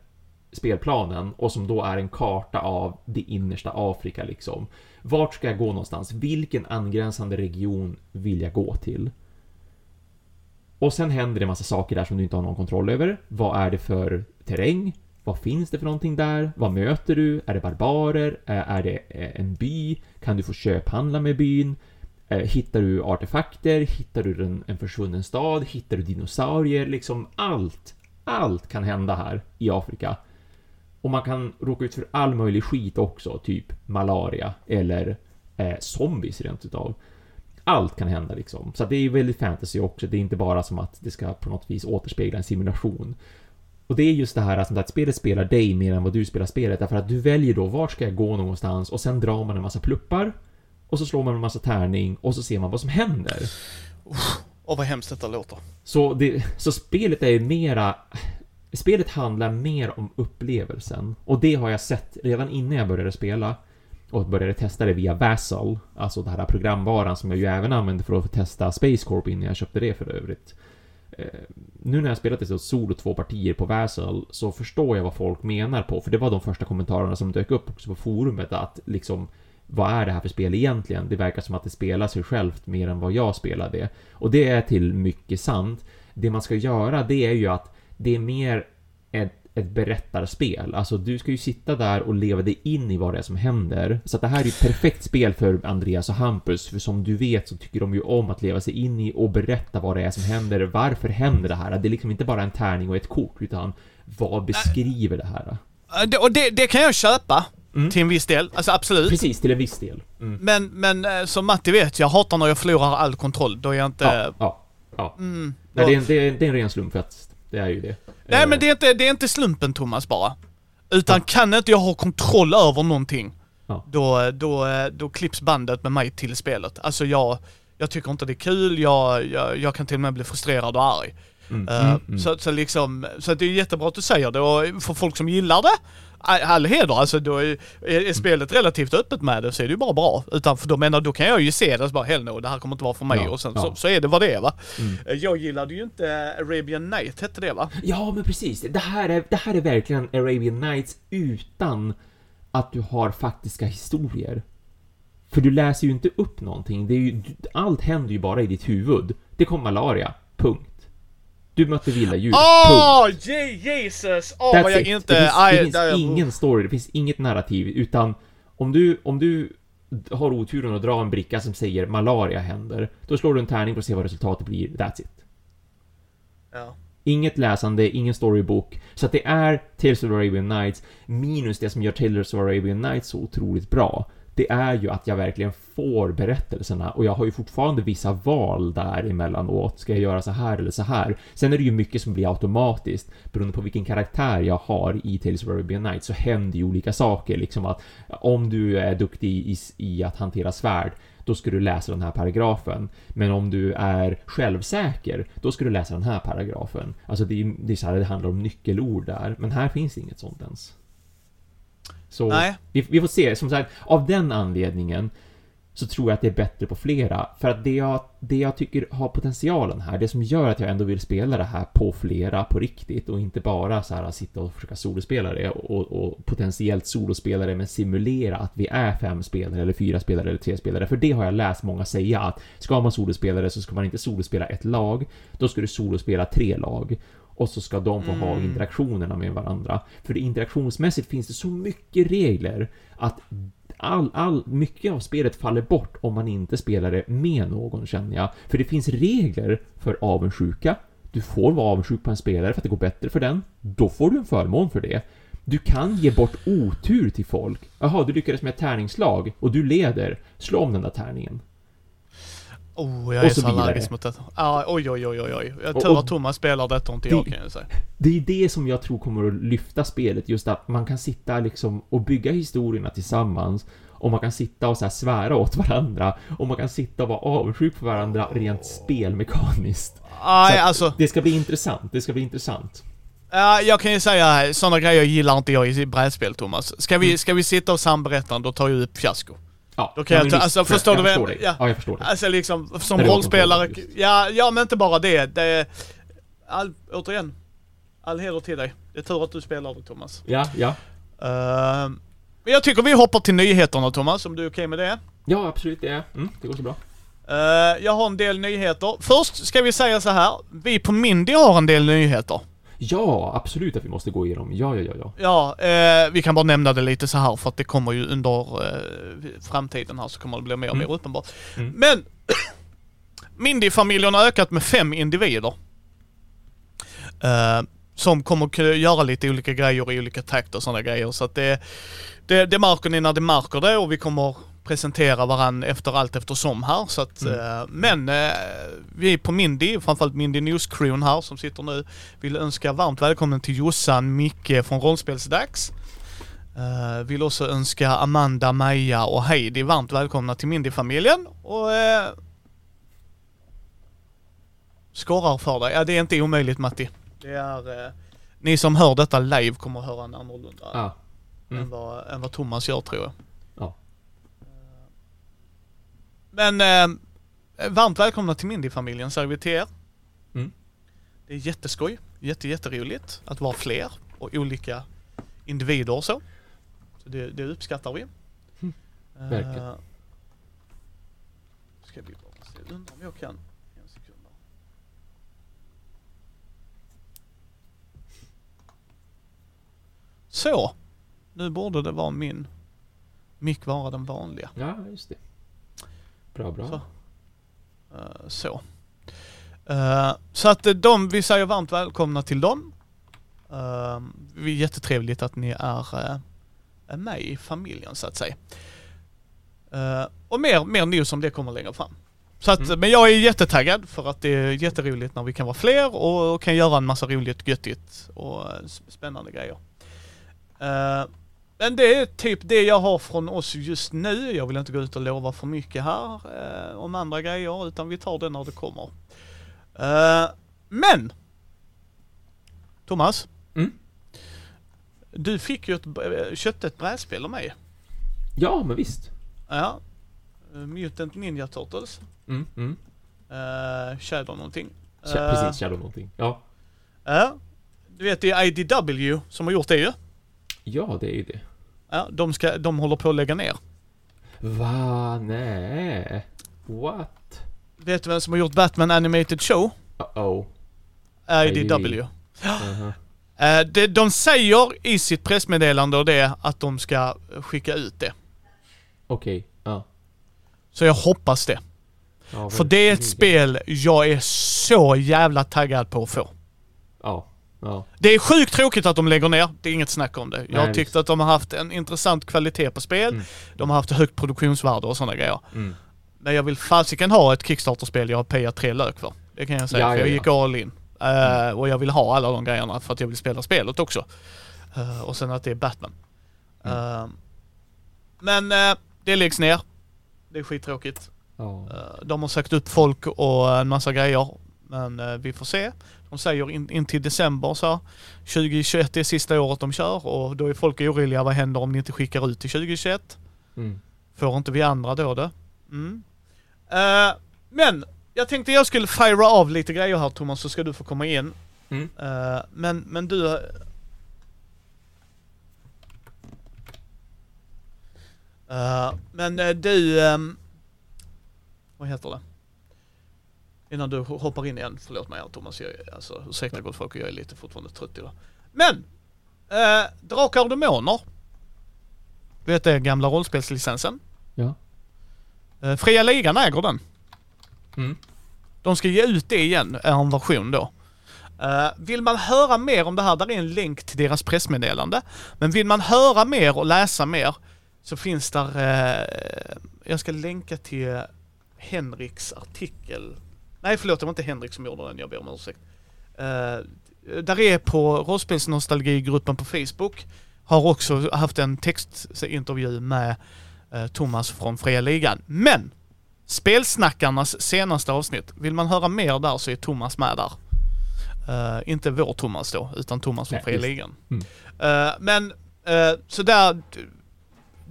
[SPEAKER 2] spelplanen och som då är en karta av det innersta Afrika liksom. Vart ska jag gå någonstans? Vilken angränsande region vill jag gå till? Och sen händer det massa saker där som du inte har någon kontroll över. Vad är det för terräng? Vad finns det för någonting där? Vad möter du? Är det barbarer? Är det en by? Kan du få köphandla med byn? Hittar du artefakter? Hittar du en, en försvunnen stad? Hittar du dinosaurier? Liksom allt, allt kan hända här i Afrika. Och man kan råka ut för all möjlig skit också, typ malaria eller eh, zombies rent utav. Allt kan hända liksom. Så det är väldigt fantasy också. Det är inte bara som att det ska på något vis återspegla en simulation. Och det är just det här att, att spelet spelar dig mer än vad du spelar spelet. Därför att du väljer då vart ska jag gå någonstans och sen drar man en massa pluppar. Och så slår man en massa tärning och så ser man vad som händer.
[SPEAKER 1] Åh vad hemskt detta låter.
[SPEAKER 2] Så, det, så spelet är ju mera... Spelet handlar mer om upplevelsen. Och det har jag sett redan innan jag började spela. Och började testa det via Vassal. Alltså den här programvaran som jag ju även använde för att testa Space Corp innan jag köpte det för övrigt. Eh, nu när jag spelat det solo två partier på Vassal så förstår jag vad folk menar på. För det var de första kommentarerna som dök upp också på forumet att liksom vad är det här för spel egentligen? Det verkar som att det spelar sig självt mer än vad jag spelar det. Och det är till mycket sant. Det man ska göra, det är ju att det är mer ett, ett berättarspel. Alltså du ska ju sitta där och leva dig in i vad det är som händer. Så att det här är ju ett perfekt spel för Andreas och Hampus, för som du vet så tycker de ju om att leva sig in i och berätta vad det är som händer. Varför händer det här? Det är liksom inte bara en tärning och ett kort, utan vad beskriver det här?
[SPEAKER 1] Och det, det kan jag köpa.
[SPEAKER 2] Mm.
[SPEAKER 1] Till en viss del. Alltså absolut.
[SPEAKER 2] Precis, till en viss del. Mm.
[SPEAKER 1] Men, men eh, som Matti vet, jag hatar när jag förlorar all kontroll. Då är jag inte...
[SPEAKER 2] Ja, ja, ja.
[SPEAKER 1] Mm,
[SPEAKER 2] Nej, det, är, det, är, det är en ren slump för att det är ju det.
[SPEAKER 1] Nej
[SPEAKER 2] Eh,
[SPEAKER 1] men det är, inte, det är inte slumpen Thomas bara. Utan
[SPEAKER 2] Ja.
[SPEAKER 1] kan inte jag ha kontroll över någonting,
[SPEAKER 2] Ja.
[SPEAKER 1] då, då, då klipps bandet med mig till spelet. Alltså jag, jag tycker inte det är kul, jag, jag, jag kan till och med bli frustrerad och arg.
[SPEAKER 2] Mm,
[SPEAKER 1] Eh,
[SPEAKER 2] mm.
[SPEAKER 1] Så, så liksom, så det är jättebra att du säger det och för folk som gillar det, all heder, alltså då är, är, spelet relativt öppet med det så är det ju bara bra. Utan för då menar, då kan jag ju se det och bara hell no, det här kommer inte vara för mig
[SPEAKER 2] Ja,
[SPEAKER 1] och sen
[SPEAKER 2] ja.
[SPEAKER 1] så, så är det vad det är va.
[SPEAKER 2] Mm.
[SPEAKER 1] Eh, Jag gillade ju inte Arabian Night, hette det va?
[SPEAKER 2] Ja, men precis. Det här, är, det här är verkligen Arabian Nights utan att du har faktiska historier. För du läser ju inte upp någonting. Det är ju, allt händer ju bara i ditt huvud. Det kom malaria. Punkt. Du mötte vilda djur.
[SPEAKER 1] Åh, oh, Jesus! Åh,
[SPEAKER 2] That's
[SPEAKER 1] vad jag
[SPEAKER 2] it.
[SPEAKER 1] inte...
[SPEAKER 2] det finns,
[SPEAKER 1] aj,
[SPEAKER 2] det finns
[SPEAKER 1] där-
[SPEAKER 2] ingen story, det finns inget narrativ, utan om du, om du har oturen att dra en bricka som säger malaria händer, då slår du en tärning för att se vad resultatet blir, that's it.
[SPEAKER 1] Ja.
[SPEAKER 2] Inget läsande, ingen storybook. Så att det är Tales of Arabian Nights minus det som gör Tales of Arabian Nights så otroligt bra. Det är ju att jag verkligen får berättelserna och jag har ju fortfarande vissa val där emellanåt. Ska jag göra så här eller så här? Sen är det ju mycket som blir automatiskt. Beroende på vilken karaktär jag har i Tales of Arabian Nights så händer ju olika saker. Liksom att om du är duktig i, i att hantera svärd då ska du läsa den här paragrafen. Men om du är självsäker, då ska du läsa den här paragrafen. Alltså det är, det är så här, det handlar om nyckelord där, men här finns det inget sånt ens. Så
[SPEAKER 1] Nej.
[SPEAKER 2] vi, vi får se, som sagt, av den anledningen så tror jag att det är bättre på flera. För att det jag, det jag tycker har potentialen här, det som gör att jag ändå vill spela det här på flera på riktigt och inte bara så här sitta och försöka solospela det och, och potentiellt solospela det men simulera att vi är fem spelare eller fyra spelare eller tre spelare. För det har jag läst många säga att ska man solospela det så ska man inte solospela ett lag, då ska du solospela tre lag. Och så ska de få ha
[SPEAKER 1] Mm.
[SPEAKER 2] interaktionerna med varandra. För interaktionsmässigt finns det så mycket regler att all, all, mycket av spelet faller bort om man inte spelar det med någon känner jag. För det finns regler för avundsjuka. Du får vara avundsjuk på en spelare för att det går bättre för den. Då får du en förmån för det. Du kan ge bort otur till folk. Jaha, du lyckades med ett tärningsslag och du leder. Slå om den där tärningen.
[SPEAKER 1] Oh, jag
[SPEAKER 2] Och
[SPEAKER 1] är
[SPEAKER 2] så
[SPEAKER 1] allergisk mot detta. Ah, oj, oj, oj, oj, oj. Jag tur att Thomas spelar detta och inte
[SPEAKER 2] Det-
[SPEAKER 1] jag kan jag säga.
[SPEAKER 2] Det är det som jag tror kommer att lyfta spelet, just att man kan sitta liksom och bygga historierna tillsammans och man kan sitta och så här svära åt varandra och man kan sitta och vara avundsjuk på varandra rent spelmekaniskt. Så att
[SPEAKER 1] alltså.
[SPEAKER 2] Det ska bli intressant, det ska bli intressant.
[SPEAKER 1] Ja, jag kan ju säga, sådana grejer gillar inte jag i brädspel Thomas. Ska vi,
[SPEAKER 2] Mm.
[SPEAKER 1] ska vi sitta och samberätta, då tar jag upp fiasko.
[SPEAKER 2] Ja,
[SPEAKER 1] Då kan jag
[SPEAKER 2] men
[SPEAKER 1] ta- alltså, förstår
[SPEAKER 2] jag,
[SPEAKER 1] du
[SPEAKER 2] jag
[SPEAKER 1] jag-
[SPEAKER 2] dig.
[SPEAKER 1] ja.
[SPEAKER 2] Ja, jag förstår dig.
[SPEAKER 1] Alltså liksom, som rollspelare, ja, ja men inte bara det. det all, återigen, all heder till dig. Det är tur att du spelar det Thomas.
[SPEAKER 2] Ja, ja.
[SPEAKER 1] Uh, men jag tycker vi hoppar till nyheterna Thomas, om du är okej med det?
[SPEAKER 2] Ja, absolut, det är. Mm, det går så bra.
[SPEAKER 1] Eh, jag har en del nyheter. Först ska vi säga så här. vi på Mindy har en del nyheter.
[SPEAKER 2] Ja, absolut att vi måste gå igenom. Ja, ja, ja, ja.
[SPEAKER 1] Ja, eh, vi kan bara nämna det lite så här för att det kommer ju under eh, framtiden här så kommer det bli mer och mer
[SPEAKER 2] Mm.
[SPEAKER 1] uppenbart.
[SPEAKER 2] Mm.
[SPEAKER 1] Men Mindy-familjen har ökat med fem individer. Eh, som kommer kunna göra lite olika grejer i olika takt och sådana grejer. Så att det, det, det märker ni när det märker det och vi kommer presentera varann efter allt eftersom här. Så att,
[SPEAKER 2] Mm.
[SPEAKER 1] eh, men eh, vi på Mindy, framförallt Mindy News Crewn här som sitter nu, vill önska varmt välkommen till Jossan, Micke från Rollspelsdags. Uh, vill också önska Amanda, Maja och Heidi varmt välkomna till Mindy-familjen. Och uh, skorrar för dig. Ja, det är inte omöjligt Matti. Det är... eh, ni som hör detta live kommer att höra en annorlunda
[SPEAKER 2] Ja. Mm.
[SPEAKER 1] än, vad, än vad Thomas gör tror jag.
[SPEAKER 2] Ja.
[SPEAKER 1] Men eh, varmt välkomna till Mindy-familjen säger vi till er.
[SPEAKER 2] Mm.
[SPEAKER 1] Det är jätteskoj, jätte, jätteroligt att vara fler och olika individer och så. så det, det uppskattar vi.
[SPEAKER 2] Mm,
[SPEAKER 1] Eh,
[SPEAKER 2] verkligen.
[SPEAKER 1] Ska vi bara se, undrar om jag kan. Så. Nu borde det vara min mick vara den vanliga.
[SPEAKER 2] Ja, just det. Bra, bra.
[SPEAKER 1] Så. Eh, så. Eh, så att eh, de, vi säger varmt välkomna till dem. Uh, det är jättetrevligt att ni är, uh, med i familjen så att säga. Uh, och mer, mer news om det kommer längre fram. Så att,
[SPEAKER 2] Mm.
[SPEAKER 1] men jag är jättetaggad för att det är jätteroligt när vi kan vara fler och, och kan göra en massa roligt, göttigt och spännande grejer. Eh, men det är typ det jag har från oss just nu. Jag vill inte gå ut och lova för mycket här eh, om andra grejer utan vi tar det när det kommer. Eh, men! Thomas?
[SPEAKER 2] Mm.
[SPEAKER 1] Du fick ju ett, eh, köpte ett brädspel av mig.
[SPEAKER 2] Ja, men visst.
[SPEAKER 1] Ja. Eh, Mutant Ninja Turtles.
[SPEAKER 2] Mm, mm.
[SPEAKER 1] Uh, Shadow någonting. Eh,
[SPEAKER 2] Precis, Shadow någonting. Ja.
[SPEAKER 1] Ja. Du vet det är IDW som har gjort det ju.
[SPEAKER 2] Ja, det är ju det.
[SPEAKER 1] Ja, de, ska, de håller på att lägga ner.
[SPEAKER 2] Va? Nej. What?
[SPEAKER 1] Vet du vem som har gjort Batman Animated Show?
[SPEAKER 2] Uh-oh.
[SPEAKER 1] IDW.
[SPEAKER 2] Uh-huh.
[SPEAKER 1] Eh, de säger i sitt pressmeddelande och det att de ska skicka ut det.
[SPEAKER 2] Okej. Ja.
[SPEAKER 1] Så jag hoppas det.
[SPEAKER 2] ja.
[SPEAKER 1] För det är ett
[SPEAKER 2] verkligen.
[SPEAKER 1] spel jag är så jävla taggad på att få.
[SPEAKER 2] Ja. Ja.
[SPEAKER 1] Det är sjukt tråkigt att de lägger ner, det är inget snack om det. Jag
[SPEAKER 2] Nej,
[SPEAKER 1] tyckte
[SPEAKER 2] visst.
[SPEAKER 1] att de har haft en intressant kvalitet på spel.
[SPEAKER 2] Mm.
[SPEAKER 1] De har haft högt produktionsvärde och sådana grejer.
[SPEAKER 2] Mm.
[SPEAKER 1] Men jag vill fasiken ha ett Kickstarter-spel jag har payat tre lök för. Det kan jag säga,
[SPEAKER 2] Ja,
[SPEAKER 1] för
[SPEAKER 2] ja,
[SPEAKER 1] jag
[SPEAKER 2] ja.
[SPEAKER 1] gick all in. Eh, Och jag vill ha alla de grejerna för att jag vill spela spelet också. Eh, och sen att det är Batman.
[SPEAKER 2] Mm.
[SPEAKER 1] Eh, men eh, det läggs ner. Det är skittråkigt. Eh, de har sagt upp folk och en massa grejer. Men vi får se. De säger in, in till december så. 2021 är sista året de kör och då är folk oroliga. Vad händer om ni inte skickar ut till 2021?
[SPEAKER 2] Mm.
[SPEAKER 1] Får inte vi andra då det? Mm. Eh, men jag tänkte jag skulle fira av lite grejer här Thomas så ska du få komma in.
[SPEAKER 2] Mm.
[SPEAKER 1] Eh, men, men du... Eh, men du... ehm, vad heter det? Innan du ho- hoppar in igen, förlåt mig här Thomas, jag, alltså ursäkta gott folk, jag är lite fortfarande trött idag. Men! Uh, Drakar och Demoner. Du vet det, gamla rollspelslicensen.
[SPEAKER 2] Ja.
[SPEAKER 1] Uh, Fria Ligan äger den.
[SPEAKER 2] Mm.
[SPEAKER 1] De ska ge ut det igen, en version då. Eh, vill man höra mer om det här, där är en länk till deras pressmeddelande. Men vill man höra mer och läsa mer så finns där, eh, jag ska länka till Henriks artikel. Nej förlåt, det var inte Henrik som gjorde den, jag ber om ursäkt. Uh, där är på rollspelsnostalgigruppen på Facebook, har också haft en textintervju med eh, Thomas från Fria Ligan. Men! Spelsnackarnas senaste avsnitt. Vill man höra mer där så är Thomas med där. Eh, inte vår Thomas då, utan Thomas från Fria. Ligan.
[SPEAKER 2] Mm.
[SPEAKER 1] Eh, men, så där,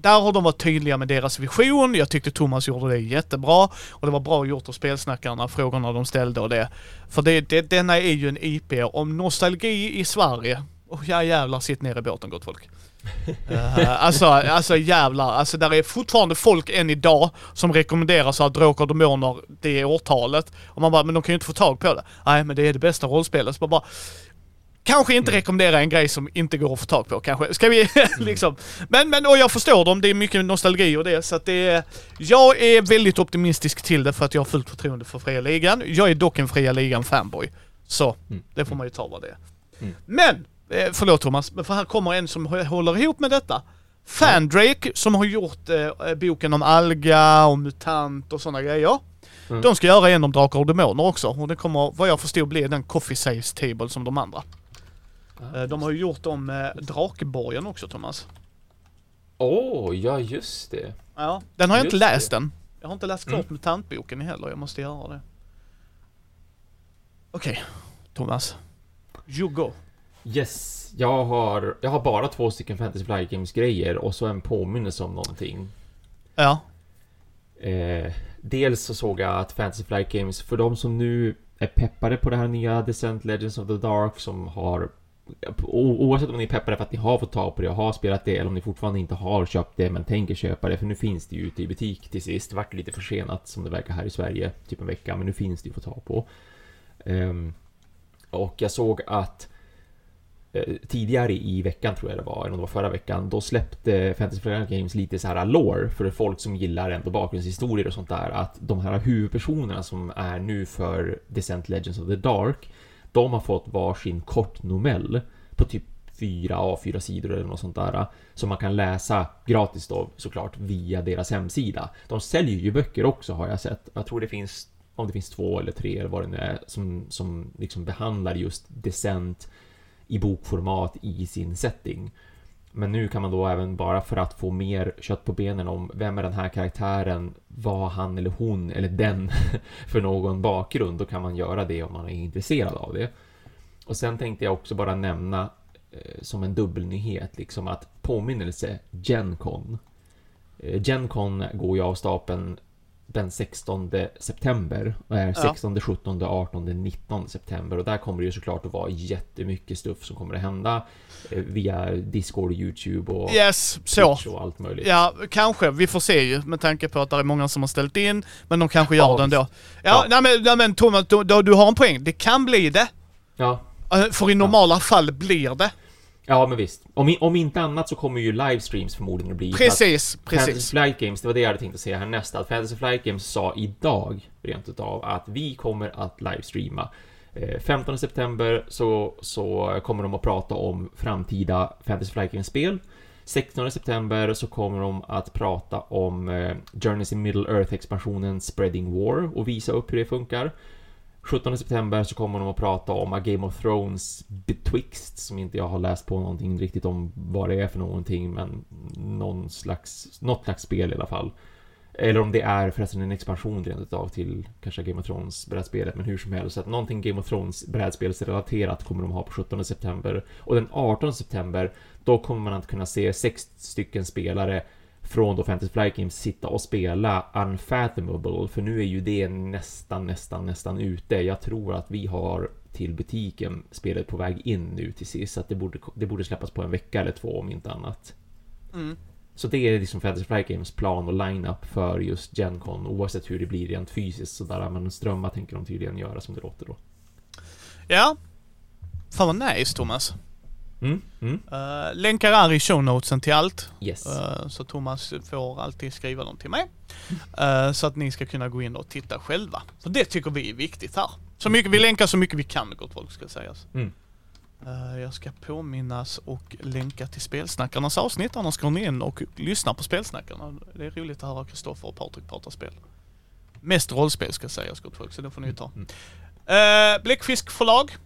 [SPEAKER 1] där har de varit tydliga med deras vision. Jag tyckte Thomas gjorde det jättebra. Och det var bra gjort av spelsnackarna, frågorna de ställde och det. För det, det, denna är ju en IP om nostalgi i Sverige. Och ja jävlar, sitt ner i båten gott folk. Eh, alltså, alltså jävlar. Alltså där är fortfarande folk än idag som rekommenderar så att Drakar och Demoner, det är årtalet. Och man bara, men de kan ju inte få tag på det. Nej, men det är det bästa rollspelet. Så man bara, Kanske inte rekommendera en grej som inte går att få tag på kanske. Ska vi liksom. Men, men och jag förstår dem, det är mycket nostalgi och det så att det är... Jag är väldigt optimistisk till det för att jag har fullt förtroende för Fria Ligan. Jag är dock en Fria Ligan fanboy. Så,
[SPEAKER 2] Mm.
[SPEAKER 1] det får man ju ta vad det är.
[SPEAKER 2] Mm.
[SPEAKER 1] Men! Eh, förlåt Thomas, för här kommer en som hå- håller ihop med detta. Fandrake som har gjort eh, boken om alga och mutant och sådana grejer.
[SPEAKER 2] Mm.
[SPEAKER 1] De ska göra en om Drakar och Demoner också och det kommer vad jag förstod bli den Coffee Saves Table som de andra. Eh, De har ju gjort om eh, Drakborgen också Thomas.
[SPEAKER 2] Åh, ja just det.
[SPEAKER 1] Ja. Den har jag inte
[SPEAKER 2] Just det.
[SPEAKER 1] läst än. Jag har inte läst klart
[SPEAKER 2] Mm.
[SPEAKER 1] mutantboken heller, jag måste göra det. Okej, Thomas. You go.
[SPEAKER 2] Yes, jag har, jag har bara två stycken Fantasy Flight Games grejer och så en påminnelse om någonting.
[SPEAKER 1] Ja.
[SPEAKER 2] Eh, dels så såg jag att Fantasy Flight Games, för de som nu är peppade på det här nya Descent Legends of the Dark som har Oavsett om ni är peppade för att ni har fått tag på det och har spelat det eller om ni fortfarande inte har köpt det men tänker köpa det för nu finns det ju ute i butik till sist. Det vart lite försenat som det verkar här i Sverige, typ en vecka, men nu finns det ju att få tag på. Um, och jag såg att eh, tidigare i veckan tror jag det var, eller om det var förra veckan, då släppte Fantasy Flight Games lite så här lore för folk som gillar ändå bakgrundshistorier och sånt där, att de här huvudpersonerna som är nu för Descent Legends of the Dark, de har fått varsin kort novell på typ fyra A4 sidor eller något sånt där som man kan läsa gratis då såklart via deras hemsida. De säljer ju böcker också har jag sett. Jag tror det finns om det finns två eller tre eller vad det nu är som, som liksom behandlar just Descent i bokformat i sin setting. Men nu kan man då även bara för att få mer kött på benen om vem är den här karaktären, vad han eller hon eller den för någon bakgrund, då kan man göra det om man är intresserad av det. Och sen tänkte jag också bara nämna eh, som en dubbelnyhet, liksom att påminnelse Gencon. Eh, Gencon går ju av stapeln den 16 september. Och är 16, 17, 18, 19 september. Och där kommer det ju såklart att vara jättemycket stuff som kommer att hända. Via Discord, YouTube och
[SPEAKER 1] Yes, så.
[SPEAKER 2] Twitch och allt möjligt.
[SPEAKER 1] Ja, kanske. Vi får se ju med tanke på att det är många som har ställt in. Men de kanske gör
[SPEAKER 2] Ja,
[SPEAKER 1] det ändå. Ja,
[SPEAKER 2] Ja.
[SPEAKER 1] Nej, men, nej men Thomas, du, du, har en poäng. Det kan bli det.
[SPEAKER 2] Ja,
[SPEAKER 1] Eh, För i normala fall blir det.
[SPEAKER 2] ja men visst. Om, om inte annat så kommer ju livestreams förmodligen att bli. för att
[SPEAKER 1] Precis,
[SPEAKER 2] Fantasy
[SPEAKER 1] precis.
[SPEAKER 2] Flight Games, det var det jag hade tänkt att säga härnäst, att Fantasy Flight Games sa idag rent utav att vi kommer att livestreama. Eh, 15 september så, så kommer de att prata om framtida Fantasy Flight Games-spel. 16 september så kommer de att prata om eh, Journeys in Middle Earth-expansionen Spreading War och visa upp hur det funkar. 17 september så kommer de att prata om A Game of Thrones Betwixt som inte jag har läst på någonting riktigt om vad det är för någonting men någon slags, något slags spel i alla fall. Eller om det är förresten en expansion rent utav till kanske Game of Thrones brädspelet men hur som helst. Så att någonting Game of Thrones brädspelsrelaterat kommer de ha på 17 september. Och den 18 september då kommer man att kunna se sex stycken spelare från då Fantasy Flight Games sitta och spela Unfathomable, för nu är ju det nästan, nästan, nästan ute. Jag tror att vi har till butiken spelet på väg in nu till sist, så att det borde, det borde släppas på en vecka eller två om inte annat.
[SPEAKER 1] Mm.
[SPEAKER 2] Så det är liksom Fantasy Flight Games plan och line-up för just Gencon, oavsett hur det blir rent fysiskt sådär, men strömmar tänker de tydligen göra som det låter då.
[SPEAKER 1] Ja. Fan vad nice Thomas.
[SPEAKER 2] Mm, mm,
[SPEAKER 1] Uh, länkar är i show notesen till allt.
[SPEAKER 2] yes.
[SPEAKER 1] Eh, så Thomas får alltid skriva dem till mig. Eh, så att ni ska kunna gå in och titta själva. Så det tycker vi är viktigt här. Så mycket, vi länkar så mycket vi kan gott folk ska sägas.
[SPEAKER 2] Mm.
[SPEAKER 1] Eh, jag ska påminnas och länka till Spelsnackarnas avsnitt, annars går ni in och lyssnar på Spelsnackarna. Det är roligt att höra Kristoffer och Patrik prata spel. Mest rollspel ska sägas gott folk, så det får ni ta.
[SPEAKER 2] Mm.
[SPEAKER 1] Uh, Bläckfisk förlag.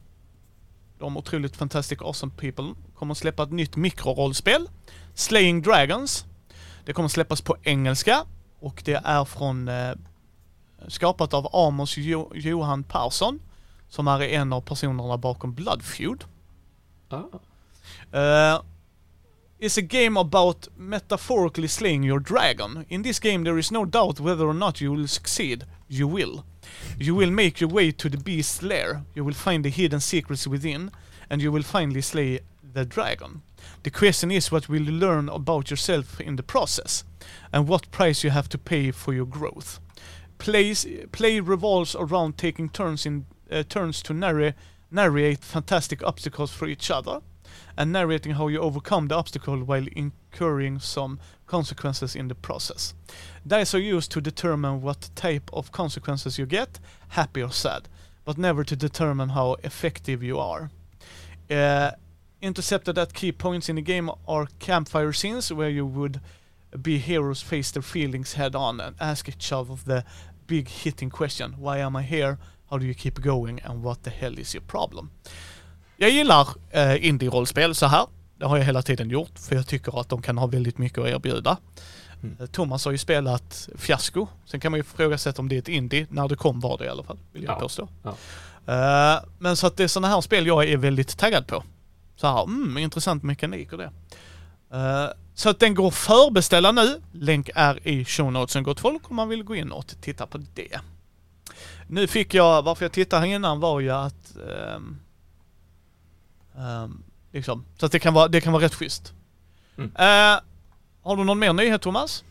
[SPEAKER 1] De otroligt fantastic awesome people kommer släppa ett nytt mikrorollspel. Slaying Dragons. Det kommer släppas på engelska och det är från eh, skapat av Amos jo- Johan Persson som är en av personerna bakom Bloodfeud.
[SPEAKER 2] Ah.
[SPEAKER 1] Uh, is a game about metaphorically slaying your dragon. In this game there is no doubt whether or not you will succeed. You will. You will make your way to the beast's lair. You will find the hidden secrets within, and you will finally slay the dragon. The question is what will you learn about yourself in the process, and what price you have to pay for your growth. Plays, play revolves around taking turns in uh, turns to narrate narrate fantastic obstacles for each other and narrating how you overcome the obstacle while incurring some consequences in the process. Dice are used to determine what type of consequences you get, happy or sad, but never to determine how effective you are. Uh, intercepted at key points in the game are campfire scenes where you would be heroes face their feelings head on and ask each other the big hitting question why am I here? How do you keep going? And what the hell is your problem? Jag gillar eh, indie-rollspel så här. Det har jag hela tiden gjort för jag tycker att de kan ha väldigt mycket att erbjuda.
[SPEAKER 2] Mm.
[SPEAKER 1] Eh, Thomas har ju spelat Fiasko. Sen kan man ju ifrågasätta om det är ett indie. När det kom var det i alla fall, vill jag
[SPEAKER 2] Ja.
[SPEAKER 1] påstå.
[SPEAKER 2] Ja.
[SPEAKER 1] Eh, men så att det är sådana här spel jag är väldigt taggad på. Så här, mm, intressant mekanik och det. Eh, så att den går att förbeställa nu. Länk är i show notesen gott folk om man vill gå in och titta på det. Nu fick jag, varför jag tittade här innan var ju att ehm, ehm, liksom, så att det kan vara, det kan vara rätt schysst.
[SPEAKER 2] Mm.
[SPEAKER 1] Eh, har du någon mer nyhet Thomas?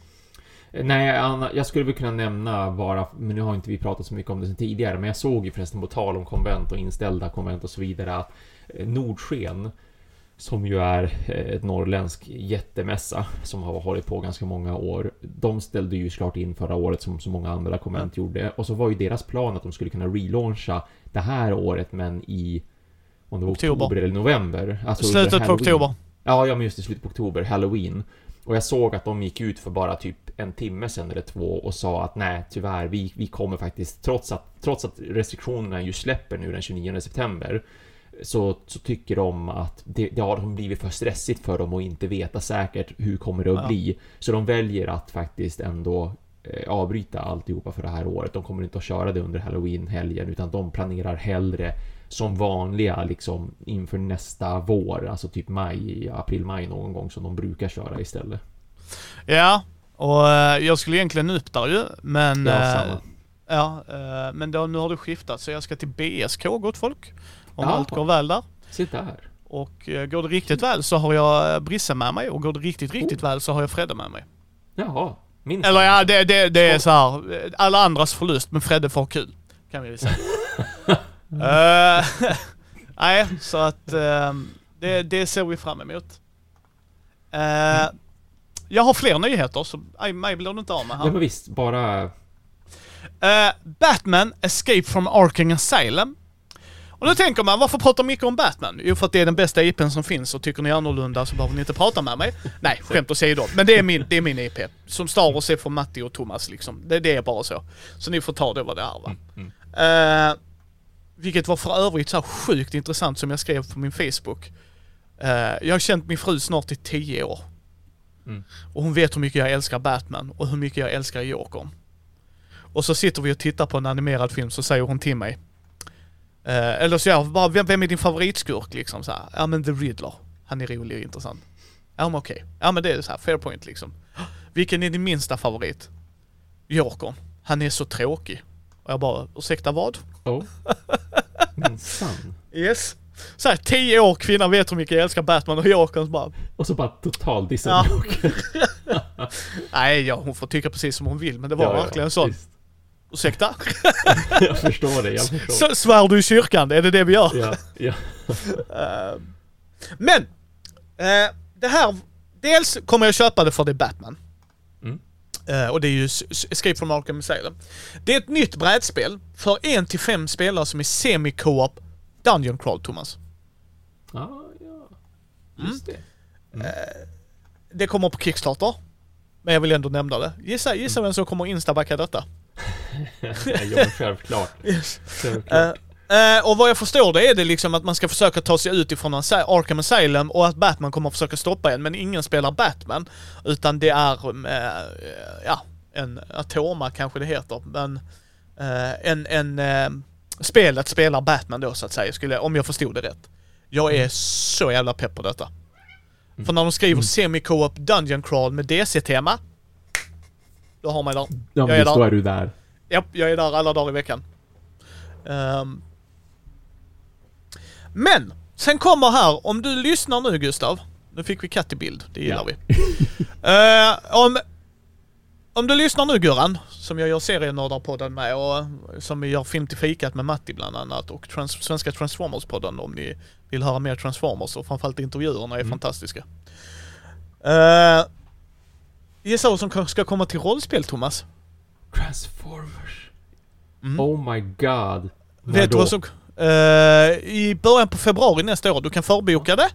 [SPEAKER 2] Nej, Anna, jag skulle väl kunna nämna bara, men nu har inte vi pratat så mycket om det sen tidigare, men jag såg ju förresten på tal om konvent och inställda konvent och så vidare att eh, Nordsken Som ju är eh, ett norrländsk jättemässa som har hållit på ganska många år. De ställde ju klart in förra året som så många andra konvent gjorde. Och så var ju deras plan att de skulle kunna relauncha det här året men i om det var oktober,
[SPEAKER 1] Oktober.
[SPEAKER 2] eller november. Alltså
[SPEAKER 1] Slutet på oktober.
[SPEAKER 2] Ja, ja men just i slutet på oktober, Halloween. Och jag såg att de gick ut för bara typ en timme sedan eller två och sa att nej, tyvärr, vi, vi kommer faktiskt, trots att, trots att restriktionerna ju släpper nu den 29 september, så, så tycker de att det, det har blivit för stressigt för dem att inte veta säkert hur kommer det att
[SPEAKER 1] Ja.
[SPEAKER 2] bli. Så de väljer att faktiskt ändå eh, avbryta alltihopa för det här året. De kommer inte att köra det under halloween-helgen utan de planerar hellre som vanliga liksom inför nästa vår, alltså typ maj, april-maj någon gång som de brukar köra istället.
[SPEAKER 1] Ja, och eh, jag skulle egentligen upp där ju, men...
[SPEAKER 2] Ja,
[SPEAKER 1] eh,
[SPEAKER 2] samma.
[SPEAKER 1] ja, men då, nu har det skiftat så jag ska till BSK, gott folk. Om
[SPEAKER 2] Jaha.
[SPEAKER 1] allt går väl där.
[SPEAKER 2] Se där.
[SPEAKER 1] Och eh, går det riktigt väl så har jag eh, Brisse med mig och går det riktigt, riktigt väl så har jag Fredde med mig.
[SPEAKER 2] Jaha, min
[SPEAKER 1] Eller ja, det, det, det är så här. eh, alla andras förlust men Fredde får kul. Kan vi väl säga. Eh, Nej, så att eh, det, det ser vi fram emot. Eh, jag har fler nyheter så mig blir du inte av med här.
[SPEAKER 2] Ja men visst, bara...
[SPEAKER 1] Batman Escape from Arkham Asylum. Och då tänker man, varför pratar mycket om Batman? Jo, för att det är den bästa IPn som finns och tycker ni annorlunda så behöver ni inte prata med mig. Nej, skämt åsido. Men det är min, det är min IP. Som Star Wars är för Matti och Thomas liksom. Det, det är bara så. Så ni får ta det vad det är va. Eh, vilket var för övrigt så sjukt intressant som jag skrev på min Facebook. Eh, jag har känt min fru snart i 10 år.
[SPEAKER 2] Mm.
[SPEAKER 1] Och hon vet hur mycket jag älskar Batman och hur mycket jag älskar Jokern. Och så sitter vi och tittar på en animerad film så säger hon till mig. Eh, eller så jag bara, vem, vem är din favoritskurk liksom så här. Ja men The Riddler. Han är rolig och intressant. Ja men okej. Ja men det är så här, fair point liksom. Vilken är din minsta favorit? Jokern. Han är så tråkig. Och jag bara, ursäkta vad?
[SPEAKER 2] Oh. Minsann.
[SPEAKER 1] Yes. Så här, tio år, kvinnan vet hur mycket jag älskar Batman och Jokern bara,
[SPEAKER 2] Och så bara total dissa
[SPEAKER 1] Ja. Nej ja, hon får tycka precis som hon vill men det var
[SPEAKER 2] Ja, ja,
[SPEAKER 1] verkligen så.
[SPEAKER 2] visst.
[SPEAKER 1] Ursäkta?
[SPEAKER 2] Jag förstår det, jag förstår.
[SPEAKER 1] Så, svär du i kyrkan? Är det det vi gör?
[SPEAKER 2] Ja, ja.
[SPEAKER 1] Eh, men! eh, det här, dels kommer jag köpa det för det är Batman.
[SPEAKER 2] Mm.
[SPEAKER 1] Eh, och det är ju Escape from Arkham Asylum. Det är ett nytt brädspel för en till fem spelare som är semi-co-op Dungeon Crawl, Thomas.
[SPEAKER 2] Ah, ja. Just det.
[SPEAKER 1] Det kommer på Kickstarter. Men jag vill ändå nämna det. Gissa, gissa vem som kommer instabacka detta?
[SPEAKER 2] Men självklart.
[SPEAKER 1] Yes.
[SPEAKER 2] självklart.
[SPEAKER 1] Eh, och vad jag förstår det är det liksom att man ska försöka ta sig ut ifrån Arkham Asylum och att Batman kommer att försöka stoppa en, men ingen spelar Batman. Utan det är, eh, ja, en Atoma kanske det heter, men en, en spelet spelar Batman då så att säga, skulle, om jag förstod det rätt. Jag är så jävla pepp på detta. För när de skriver semi-co-op Dungeon Crawl med DC-tema, då har man där.
[SPEAKER 2] ja,
[SPEAKER 1] jag är där.
[SPEAKER 2] då är du där.
[SPEAKER 1] Japp, jag är där alla dagar i veckan. Ehm. men, sen kommer här, om du lyssnar nu Gustav. Nu fick vi katt i bild, det gillar
[SPEAKER 2] Ja.
[SPEAKER 1] vi. Eh, om, om du lyssnar nu Gurran, som jag gör serienördarpodden med och som vi gör Film till fikat med Matti bland annat och trans, Svenska Transformers-podden om ni vill höra mer Transformers och framförallt intervjuerna är
[SPEAKER 2] Mm.
[SPEAKER 1] fantastiska. Uh, gissa vad som ska komma till rollspel Thomas?
[SPEAKER 2] Transformers.
[SPEAKER 1] Mm.
[SPEAKER 2] Oh my god. När
[SPEAKER 1] Vet du vad som... Eh, I början på februari nästa år. Du kan förboka det.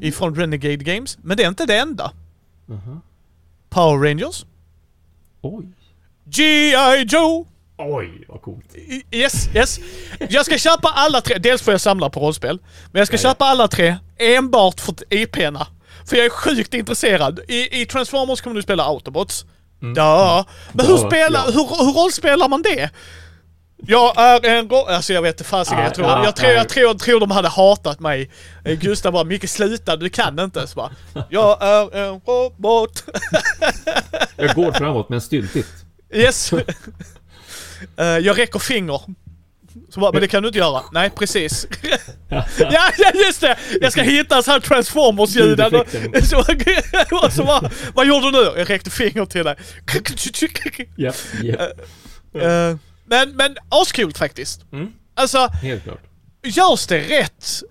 [SPEAKER 1] Ifrån Renegade Games. Men det är inte det enda.
[SPEAKER 2] Aha.
[SPEAKER 1] Power Rangers.
[SPEAKER 2] Oj.
[SPEAKER 1] G.I. Joe.
[SPEAKER 2] Oj, vad coolt.
[SPEAKER 1] Yes, yes. Jag ska köpa alla tre. Dels får jag samla på rollspel. Men jag ska
[SPEAKER 2] ja.
[SPEAKER 1] köpa alla tre enbart för IP'na. För jag är sjukt intresserad. I, i Transformers kommer du spela Autobots.
[SPEAKER 2] Mm.
[SPEAKER 1] Ja. Men hur, spelar,
[SPEAKER 2] ja.
[SPEAKER 1] hur, hur rollspelar man det? Jag är en ro- Alltså jag vet inte fasiken.
[SPEAKER 2] Ja,
[SPEAKER 1] Jag, tror,
[SPEAKER 2] ja,
[SPEAKER 1] jag, tror, jag, tror, jag tror de hade hatat mig. Eh, Gustav bara, Micke sluta, du kan inte. Så bara, jag är en robot.
[SPEAKER 2] Jag går framåt, men styltigt.
[SPEAKER 1] Yes. Eh, jag räcker finger. Så bara, men det kan du inte göra. Nej, precis. ja, ja, just det! Jag ska hitta så här Transformers-ljuden. Så, och så bara, vad gjorde du? Jag räckte finger till dig.
[SPEAKER 2] Japp, japp.
[SPEAKER 1] Eh, men, men askul faktiskt.
[SPEAKER 2] Mm.
[SPEAKER 1] Alltså,
[SPEAKER 2] Helt klart.
[SPEAKER 1] görs det rätt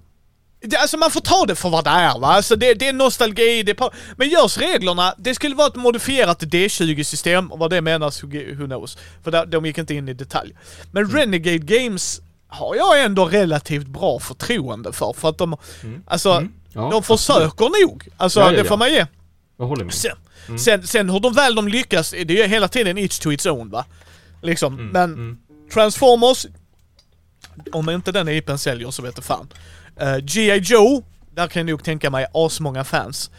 [SPEAKER 1] det, alltså man får ta det för vad det är va. Alltså det, det är nostalgi, det är pa- Men görs reglerna, det skulle vara ett modifierat D20-system, och vad det menas, who knows. För där, de gick inte in i detalj. Men
[SPEAKER 2] Mm.
[SPEAKER 1] Renegade Games har jag ändå relativt bra förtroende för, för att de, alltså,
[SPEAKER 2] Mm. Ja,
[SPEAKER 1] de försöker nog. Alltså
[SPEAKER 2] Ja, ja,
[SPEAKER 1] det får man ge.
[SPEAKER 2] Jag håller med.
[SPEAKER 1] Sen,
[SPEAKER 2] Mm.
[SPEAKER 1] sen, sen hur de väl de lyckas, det är ju hela tiden each to its own va. Liksom,
[SPEAKER 2] Mm,
[SPEAKER 1] men
[SPEAKER 2] mm.
[SPEAKER 1] Transformers, om inte den IPn säljer så vet du fan. Uh, G.I. Joe, där kan jag nog tänka mig asmånga fans.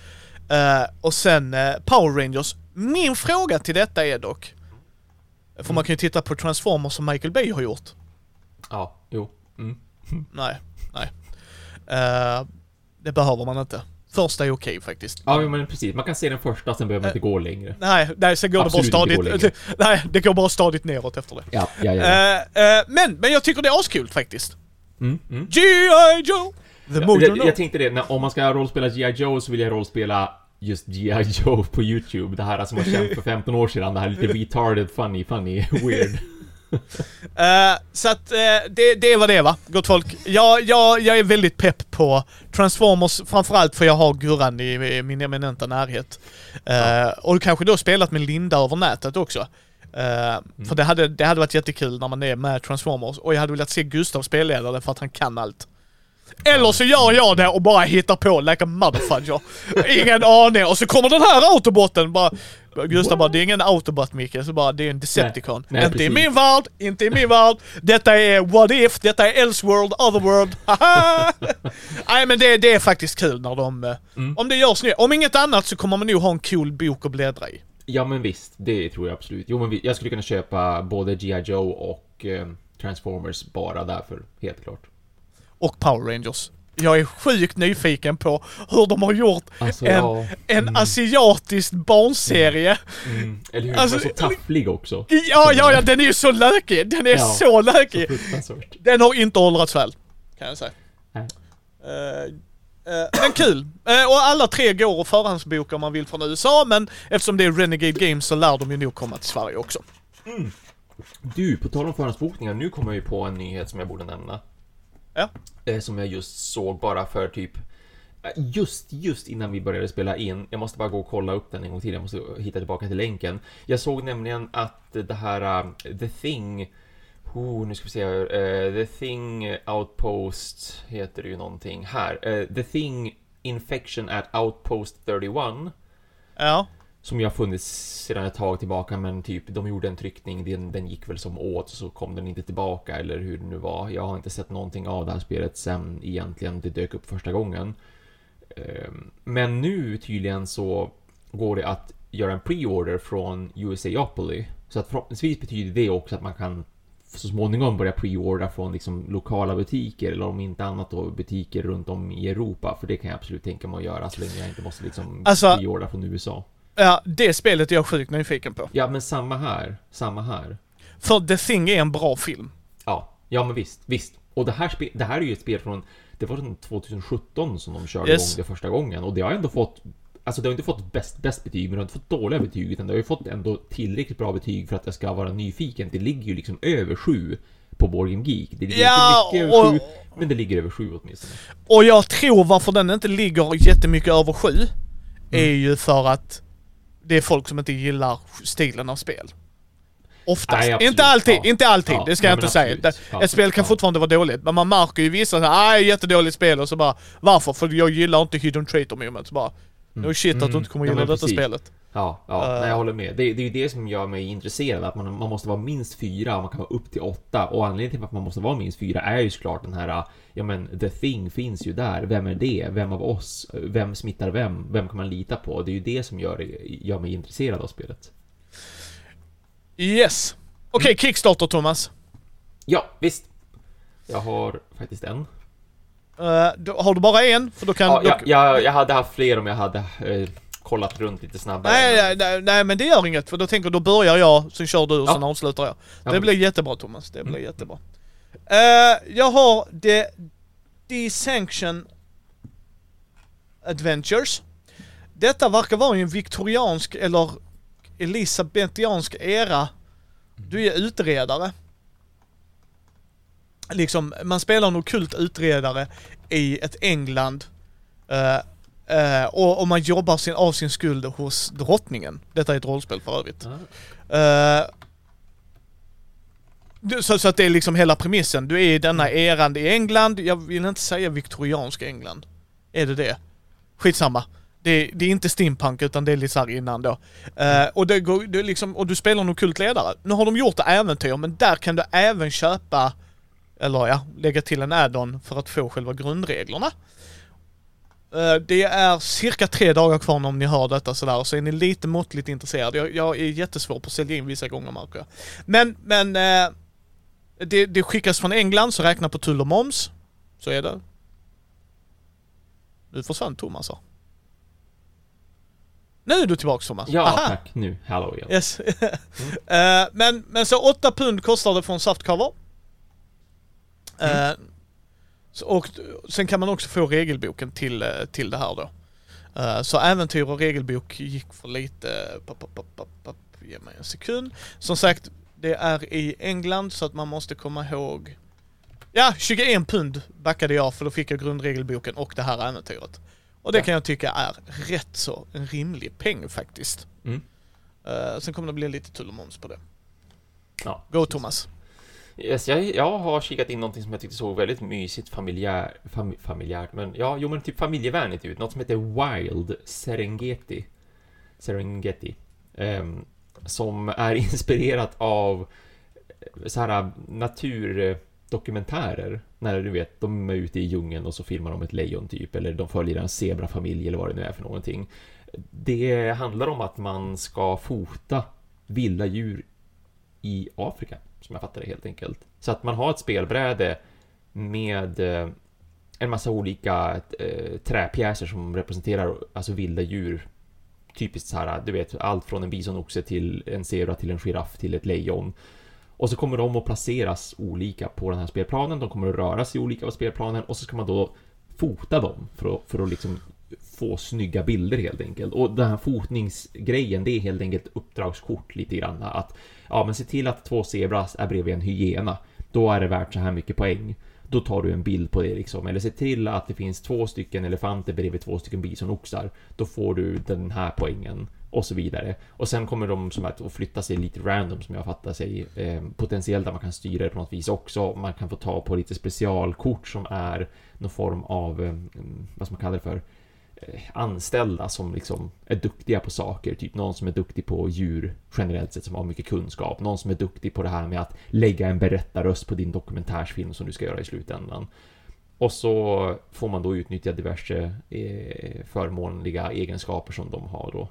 [SPEAKER 1] Eh, och sen eh, Power Rangers. Min fråga till detta är dock, för man kan ju titta på Transformers som Michael Bay har gjort.
[SPEAKER 2] Ja, jo. Mm.
[SPEAKER 1] Nej, nej. Eh, det behöver man inte. Första är okej faktiskt.
[SPEAKER 2] Ja, men precis. Man kan se den första, sen behöver man inte gå längre.
[SPEAKER 1] Nej, nej, sen går
[SPEAKER 2] Absolut
[SPEAKER 1] det bara stadigt. nej, det går bara stadigt neråt efter det.
[SPEAKER 2] Ja, ja, ja.
[SPEAKER 1] Eh, eh, men, men jag tycker det är askul faktiskt.
[SPEAKER 2] Mm, mm.
[SPEAKER 1] G.I. Joe! The Mojo
[SPEAKER 2] Jag, jag tänkte det, när, om man ska rollspela G.I. Joe så vill jag rollspela just G.I. Joe på YouTube. Det här som var känt för 15 år sedan. Det här lite retarded, funny, funny, weird.
[SPEAKER 1] Eh, så att eh, det, det var det va, gott folk. Jag, jag, jag är väldigt pepp på Transformers, framförallt för jag har Gurran i, i min eminenta närhet. Eh, Och kanske då spelat med Linda över nätet också. Eh, För det hade, det hade varit jättekul när man är med Transformers. Och jag hade velat se Gustav spelleda för att han kan allt. Eller så gör jag det och bara hittar på like a motherfucker. Ingen aning. Och så kommer den här autobotten bara... Gustav bara, det är ingen autobot Micke. Så bara, det är en Decepticon.
[SPEAKER 2] Nej, nej,
[SPEAKER 1] inte i
[SPEAKER 2] precis.
[SPEAKER 1] min värld, inte i min värld. Detta är What If, detta är Elseworld, Otherworld. Haha! Nej men det, det är faktiskt kul när de... eh,
[SPEAKER 2] Mm.
[SPEAKER 1] Om det görs nu. Om inget annat så kommer man nog ha en cool bok att bläddra i.
[SPEAKER 2] Ja, men visst. Det tror jag absolut. Jo, men vi, jag skulle kunna köpa både G.I. Joe och eh, Transformers bara därför. Helt klart.
[SPEAKER 1] Och Power Rangers. Jag är sjukt nyfiken på hur de har gjort
[SPEAKER 2] Alltså,
[SPEAKER 1] en,
[SPEAKER 2] ja.
[SPEAKER 1] en asiatisk barnserie.
[SPEAKER 2] Mm. Eller hur?
[SPEAKER 1] Alltså,
[SPEAKER 2] den var så tafflig också.
[SPEAKER 1] Ja, ja, ja, den är ju så lökig. Den är
[SPEAKER 2] Ja.
[SPEAKER 1] så lökig. Den har inte åldrats väl, kan jag säga.
[SPEAKER 2] Nej.
[SPEAKER 1] Eh, eh, men kul. Eh, och alla tre går att förhandsboka om man vill från USA, men eftersom det är Renegade Games så lär de ju nog komma till Sverige också.
[SPEAKER 2] Du, på tal om förhandsbokningar, nu kommer jag ju på en nyhet som jag borde nämna.
[SPEAKER 1] Ja.
[SPEAKER 2] Eh, som jag just såg bara för typ eh, Just, just innan vi började spela in. Jag måste bara gå och kolla upp den en gång till. Jag måste hitta tillbaka till länken. Jag såg nämligen att det här uh, The Thing Oh, nu ska vi se här. Eh, The Thing Outpost heter det ju någonting här. Eh, The Thing Infection at Outpost 31
[SPEAKER 1] Ja.
[SPEAKER 2] Som ju har funnits sedan ett tag tillbaka men typ de gjorde en tryckning, den, den gick väl som åt så kom den inte tillbaka eller hur det nu var. Jag har inte sett någonting av det här spelet sen egentligen det dök upp första gången. Ehm, Men nu tydligen så går det att göra en pre-order från USAopoly. Så att förhoppningsvis betyder det också att man kan så småningom börja pre-ordra från liksom lokala butiker eller om inte annat då butiker runt om i Europa. För det kan jag absolut tänka mig att göra så länge jag inte måste liksom
[SPEAKER 1] Alltså-
[SPEAKER 2] pre-ordra från USA.
[SPEAKER 1] Ja, det spelet är jag sjukt nyfiken på.
[SPEAKER 2] Ja, men samma här. Samma här.
[SPEAKER 1] För The Thing är en bra film.
[SPEAKER 2] Ja, ja men visst, visst. Och det här, spe, det här är ju ett spel från, det var från 2017 som de körde
[SPEAKER 1] Yes.
[SPEAKER 2] igång det första gången och det har ändå fått Alltså det har inte fått bäst, bäst betyg, men det har inte fått dåliga betyg, utan det har ju fått ändå tillräckligt bra betyg för att jag ska vara nyfiken. Det ligger ju liksom över sju på Game Geek. Det ligger
[SPEAKER 1] Ja,
[SPEAKER 2] inte mycket över sju, men det ligger över sju åtminstone.
[SPEAKER 1] Och jag tror varför den inte ligger jättemycket över sju är
[SPEAKER 2] Mm.
[SPEAKER 1] ju för att det är folk som inte gillar stilen av spel. Oftast.
[SPEAKER 2] Nej,
[SPEAKER 1] inte alltid,
[SPEAKER 2] Ja.
[SPEAKER 1] inte alltid.
[SPEAKER 2] Ja,
[SPEAKER 1] det ska
[SPEAKER 2] nej,
[SPEAKER 1] jag inte säga.
[SPEAKER 2] absolut. Ja,
[SPEAKER 1] Ett spel kan
[SPEAKER 2] ja.
[SPEAKER 1] fortfarande vara dåligt, men man märker ju vissa såhär, ah, jättedåligt spel och så bara, varför? För jag gillar inte Hidden Traitor Moment. Så bara, no shit att du
[SPEAKER 2] Mm.
[SPEAKER 1] inte kommer
[SPEAKER 2] Ja,
[SPEAKER 1] gilla detta
[SPEAKER 2] precis.
[SPEAKER 1] spelet.
[SPEAKER 2] Ja, ja
[SPEAKER 1] Eh.
[SPEAKER 2] nej, jag håller med. Det, det är ju det som gör mig intresserad, att man, man måste vara minst fyra och man kan vara upp till åtta. Och anledningen till att man måste vara minst fyra är ju såklart den här, ja men the thing finns ju där. Vem är det? Vem av oss? Vem smittar vem? Vem kan man lita på? Det är ju det som gör, gör mig intresserad av spelet.
[SPEAKER 1] Yes. Okej,
[SPEAKER 2] Mm.
[SPEAKER 1] Kickstarter Thomas.
[SPEAKER 2] Ja, visst. Jag har faktiskt en.
[SPEAKER 1] Eh, då, har du bara en? För då kan...
[SPEAKER 2] Ja, jag, jag, jag hade haft fler om jag hade eh, kollat runt lite snabbare.
[SPEAKER 1] nej, nej, nej, nej, men det gör inget. För då tänker då börjar jag, sen kör du och
[SPEAKER 2] Ja.
[SPEAKER 1] sen avslutar jag.
[SPEAKER 2] Ja,
[SPEAKER 1] Det
[SPEAKER 2] men-
[SPEAKER 1] blir jättebra Thomas, det blir
[SPEAKER 2] Mm.
[SPEAKER 1] jättebra. Eh, jag har The Desanction Adventures. Detta verkar vara en viktoriansk eller elisabetiansk era. Du är utredare. Liksom, man spelar en ockult utredare i ett England eh, eh, och, och man jobbar sin, av sin skuld hos drottningen. Detta är ett rollspel för övrigt. Eh, du- så, så att det är liksom hela premissen. Du är i denna eran i England, jag vill inte säga viktorianska England. Är det det? Skitsamma. Det, det är inte steampunk utan det är lite så här innan då. Eh, och, det går, det liksom, och du spelar en kult ledare. Nu har de gjort äventyr men där kan du även köpa, eller ja, lägga till en add-on för att få själva grundreglerna. Eh, Det är cirka tre dagar kvar om ni hör detta sådär, så är ni lite måttligt intresserade. Jag, jag är jättesvår på att sälja in vissa gånger märker jag. Men, men eh, det, det skickas från England, så räkna på tull och moms. Så är det. Nu försvann Thomas här. Nu är du tillbaks Thomas.
[SPEAKER 2] Ja,
[SPEAKER 1] Aha.
[SPEAKER 2] tack. Nu. Hallå igen.
[SPEAKER 1] Yes. Eh, men, men så 8 pund kostar det från Saftcover. Eh, så, och sen kan man också få regelboken till, eh, till det här då. Eh, så äventyr och regelbok gick för lite... Pop, pop, pop, pop. Ge mig en sekund. Som sagt, det är i England så att man måste komma ihåg... Ja, 21 pund backade jag för då fick jag grundregelboken och det här äventyret. Och det kan jag tycka är rätt så en rimlig peng faktiskt.
[SPEAKER 2] Mm.
[SPEAKER 1] Eh, sen kommer det bli lite tull och moms på det.
[SPEAKER 2] Ja.
[SPEAKER 1] Go Thomas.
[SPEAKER 2] Yes, jag, jag har kikat in någonting som jag tyckte såg väldigt mysigt familjär, fam, familjärt, men ja, jo men typ familjevänligt ut. Något som heter Wild Serengeti. Serengeti. Um, som är inspirerat av eh, så här naturdokumentärer. När du vet, de är ute i djungeln och så filmar de ett lejon typ, eller de följer en zebrafamilj eller vad det nu är för någonting. Det handlar om att man ska fota vilda djur i Afrika, som jag fattar det helt enkelt. Så att man har ett spelbräde med eh, en massa olika eh, träpjäser som representerar alltså vilda djur. Typiskt så här, du vet, allt från en bisonoxe till en zebra till en giraff till ett lejon. Och så kommer de att placeras olika på den här spelplanen, de kommer att röra sig olika på spelplanen och så ska man då fota dem för att, för att liksom få snygga bilder helt enkelt. Och den här fotningsgrejen, det är helt enkelt uppdragskort lite grann. Att ja, men se till att två zebras är bredvid en hyena. Då är det värt så här mycket poäng. Då tar du en bild på det liksom. Eller se till att det finns två stycken elefanter bredvid två stycken bisonoxar. Då får du den här poängen. Och så vidare. Och sen kommer de som att flytta sig lite random som jag fattar sig. Eh, potentiellt att man kan styra det på något vis också. Man kan få ta på lite specialkort som är någon form av, eh, vad ska man kalla det för? Eh, anställda som liksom är duktiga på saker, typ någon som är duktig på djur generellt sett som har mycket kunskap, någon som är duktig på det här med att lägga en berättarröst på din dokumentärsfilm som du ska göra i slutändan. Och så får man då utnyttja diverse eh, förmånliga egenskaper som de har då.